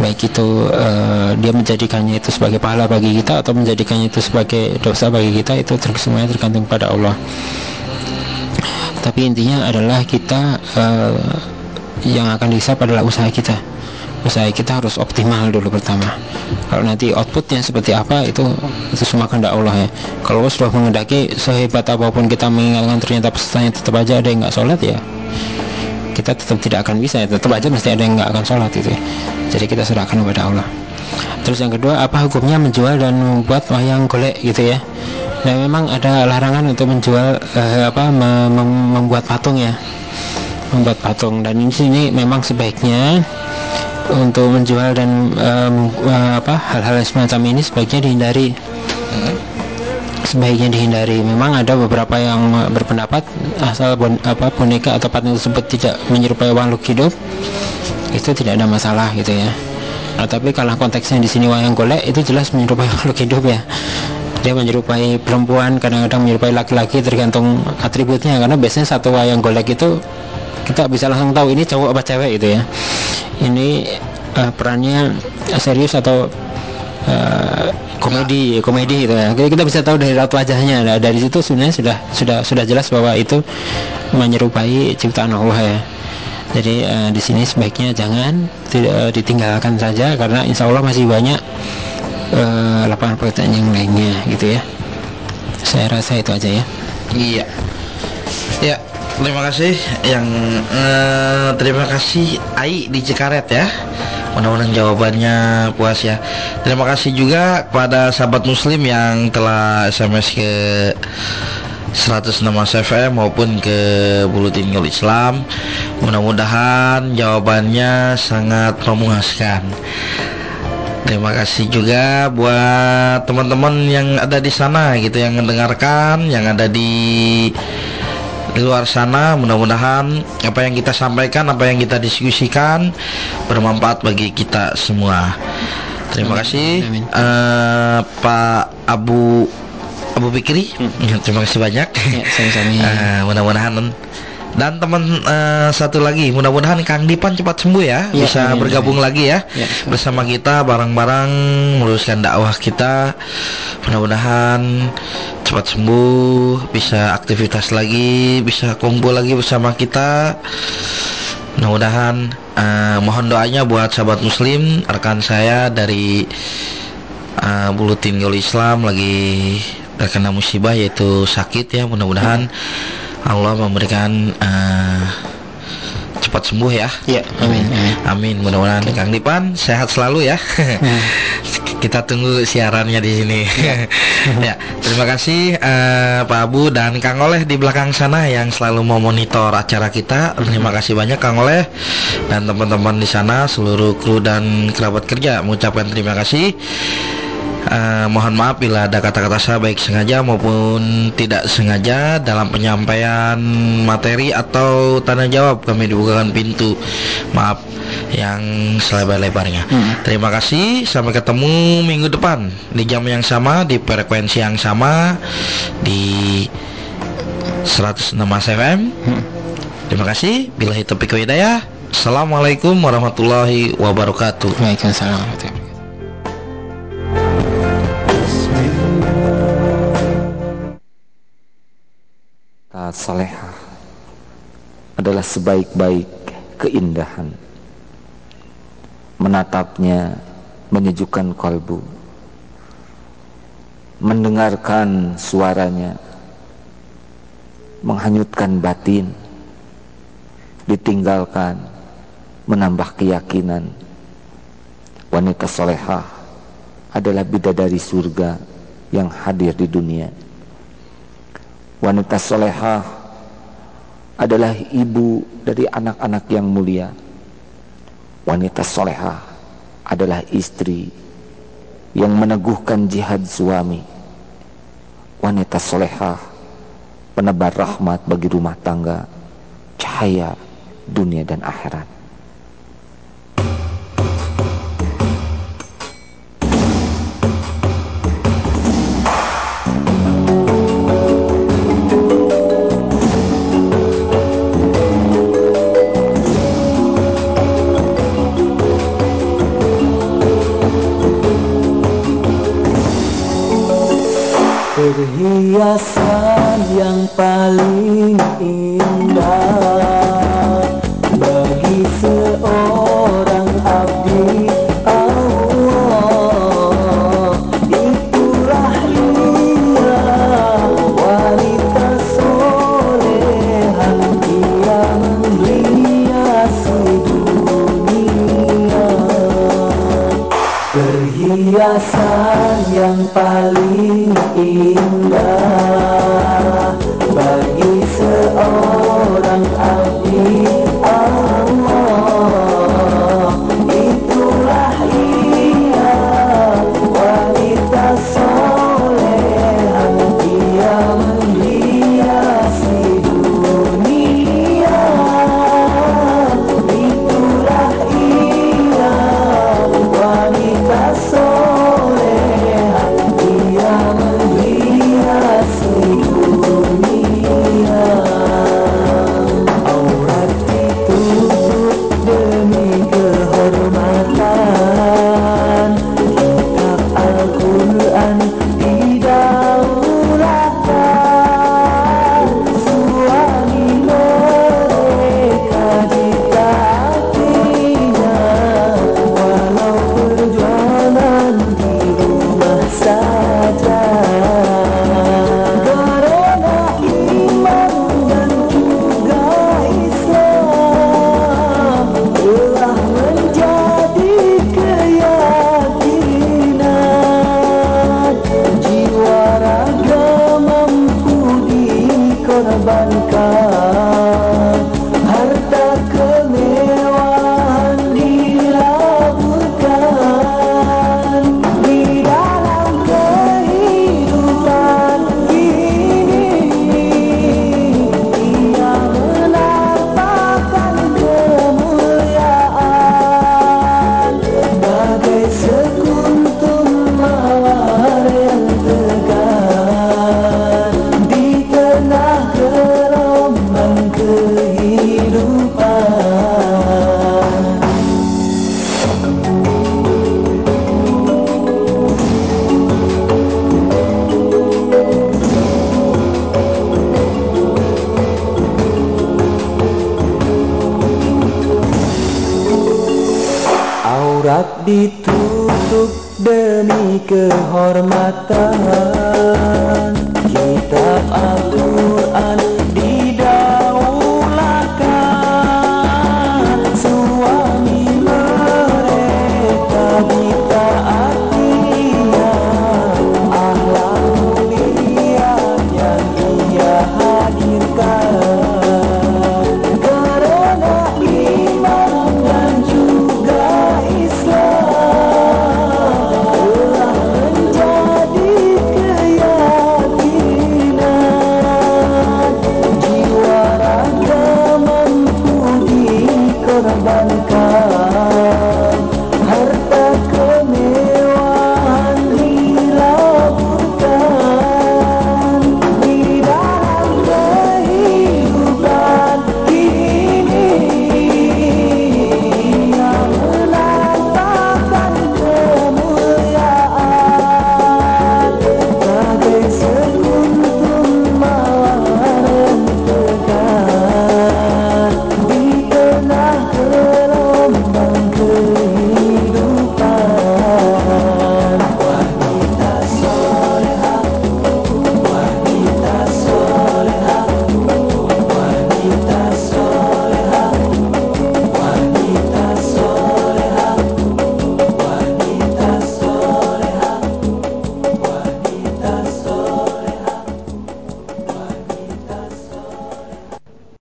Baik itu eh, dia menjadikannya itu sebagai pahala bagi kita atau menjadikannya itu sebagai dosa bagi kita itu ter- semuanya tergantung pada Allah. Tapi intinya adalah kita eh, yang akan dihisap adalah usaha kita usaha kita harus optimal dulu pertama. Kalau nanti outputnya seperti apa itu itu semua kehendak Allah ya. Kalau Allah sudah mengendaki sehebat apa pun kita mengingatkan ternyata pesertanya tetap aja ada yang nggak sholat ya kita tetap tidak akan bisa ya. Tetap aja mesti ada yang nggak akan sholat itu ya. jadi kita serahkan kepada Allah. Terus yang kedua apa hukumnya menjual dan membuat wayang golek gitu ya? Nah memang ada larangan untuk menjual eh, apa mem- mem- membuat patung ya. Membuat patung. Dan di sini memang sebaiknya untuk menjual dan eh, apa hal-hal semacam ini sebaiknya dihindari. Sebaiknya dihindari. Memang ada beberapa yang berpendapat asal bon, apa boneka atau patung tersebut tidak menyerupai makhluk hidup itu tidak ada masalah gitu ya. Nah, tapi kalau konteksnya di sini wayang golek itu jelas menyerupai makhluk hidup ya. Dia menyerupai perempuan kadang-kadang menyerupai laki-laki tergantung atributnya. Karena biasanya satu wayang golek itu kita bisa langsung tahu ini cowok apa cewek itu ya ini eh, perannya serius atau eh, komedi komedi gitu ya? Jadi kita bisa tahu dari raut wajahnya. Nah, dari situ sebenarnya sudah sudah sudah jelas bahwa itu menyerupai ciptaan Allah ya. Jadi eh, di sini sebaiknya jangan tidak eh, ditinggalkan saja karena insya Allah masih banyak eh, lapangan pekerjaan yang lainnya gitu ya. Saya rasa itu aja ya. Iya. Ya, terima kasih yang eh, terima kasih Ai di Cikaret ya. Mudah-mudahan jawabannya puas ya. Terima kasih juga kepada sahabat muslim yang telah SMS ke 106 FM maupun ke Bulutin Ngul Islam. Mudah-mudahan jawabannya sangat memuaskan. Terima kasih juga buat teman-teman yang ada di sana gitu yang mendengarkan, yang ada di di luar sana mudah-mudahan apa yang kita sampaikan apa yang kita diskusikan bermanfaat bagi kita semua terima Amin. kasih Amin. eh, Pak Abu Abu Fikri Ya, terima kasih banyak Ya, sama-sama. Eh, mudah-mudahan dan teman eh, satu lagi mudah-mudahan Kang Dipan cepat sembuh ya, Ya, bisa amin, bergabung amin. lagi ya, Ya. bersama kita bareng-bareng meluruskan dakwah kita. Mudah-mudahan cepat sembuh bisa aktivitas lagi bisa kumpul lagi bersama kita. Mudah-mudahan eh, mohon doanya buat sahabat muslim rekan saya dari uh, Bulutin Gaul Islam lagi terkena musibah yaitu sakit ya. Mudah-mudahan Allah memberikan uh, cepat sembuh ya. Ya, amin, amin. Amin. Mudah-mudahan Kang Dipan sehat selalu ya. Kita tunggu siarannya di sini. Ya terima kasih eh, Pak Abu dan Kang Oleh di belakang sana yang selalu memonitor acara kita. Terima kasih banyak Kang Oleh dan teman-teman di sana seluruh kru dan kerabat kerja mengucapkan terima kasih Eh, mohon maaf bila ada kata-kata saya baik sengaja maupun tidak sengaja dalam penyampaian materi atau tanya jawab kami dibukakan pintu. Maaf yang selebar-lebarnya. Terima kasih. Sampai ketemu minggu depan di jam yang sama di frekuensi yang sama di 106 FM terima kasih. Bila topik hidayah Assalamualaikum warahmatullahi wabarakatuh. Waalaikumsalam Taat salehah adalah sebaik-baik keindahan. Menatapnya menyejukkan kalbu. Mendengarkan suaranya menghanyutkan batin. Ditinggalkan menambah keyakinan. Wanita solehah adalah bidadari surga yang hadir di dunia. Wanita solehah adalah ibu dari anak-anak yang mulia. Wanita solehah adalah istri yang meneguhkan jihad suami. Wanita solehah penebar rahmat bagi rumah tangga, cahaya dunia dan akhirat. Perhiasan yang paling indah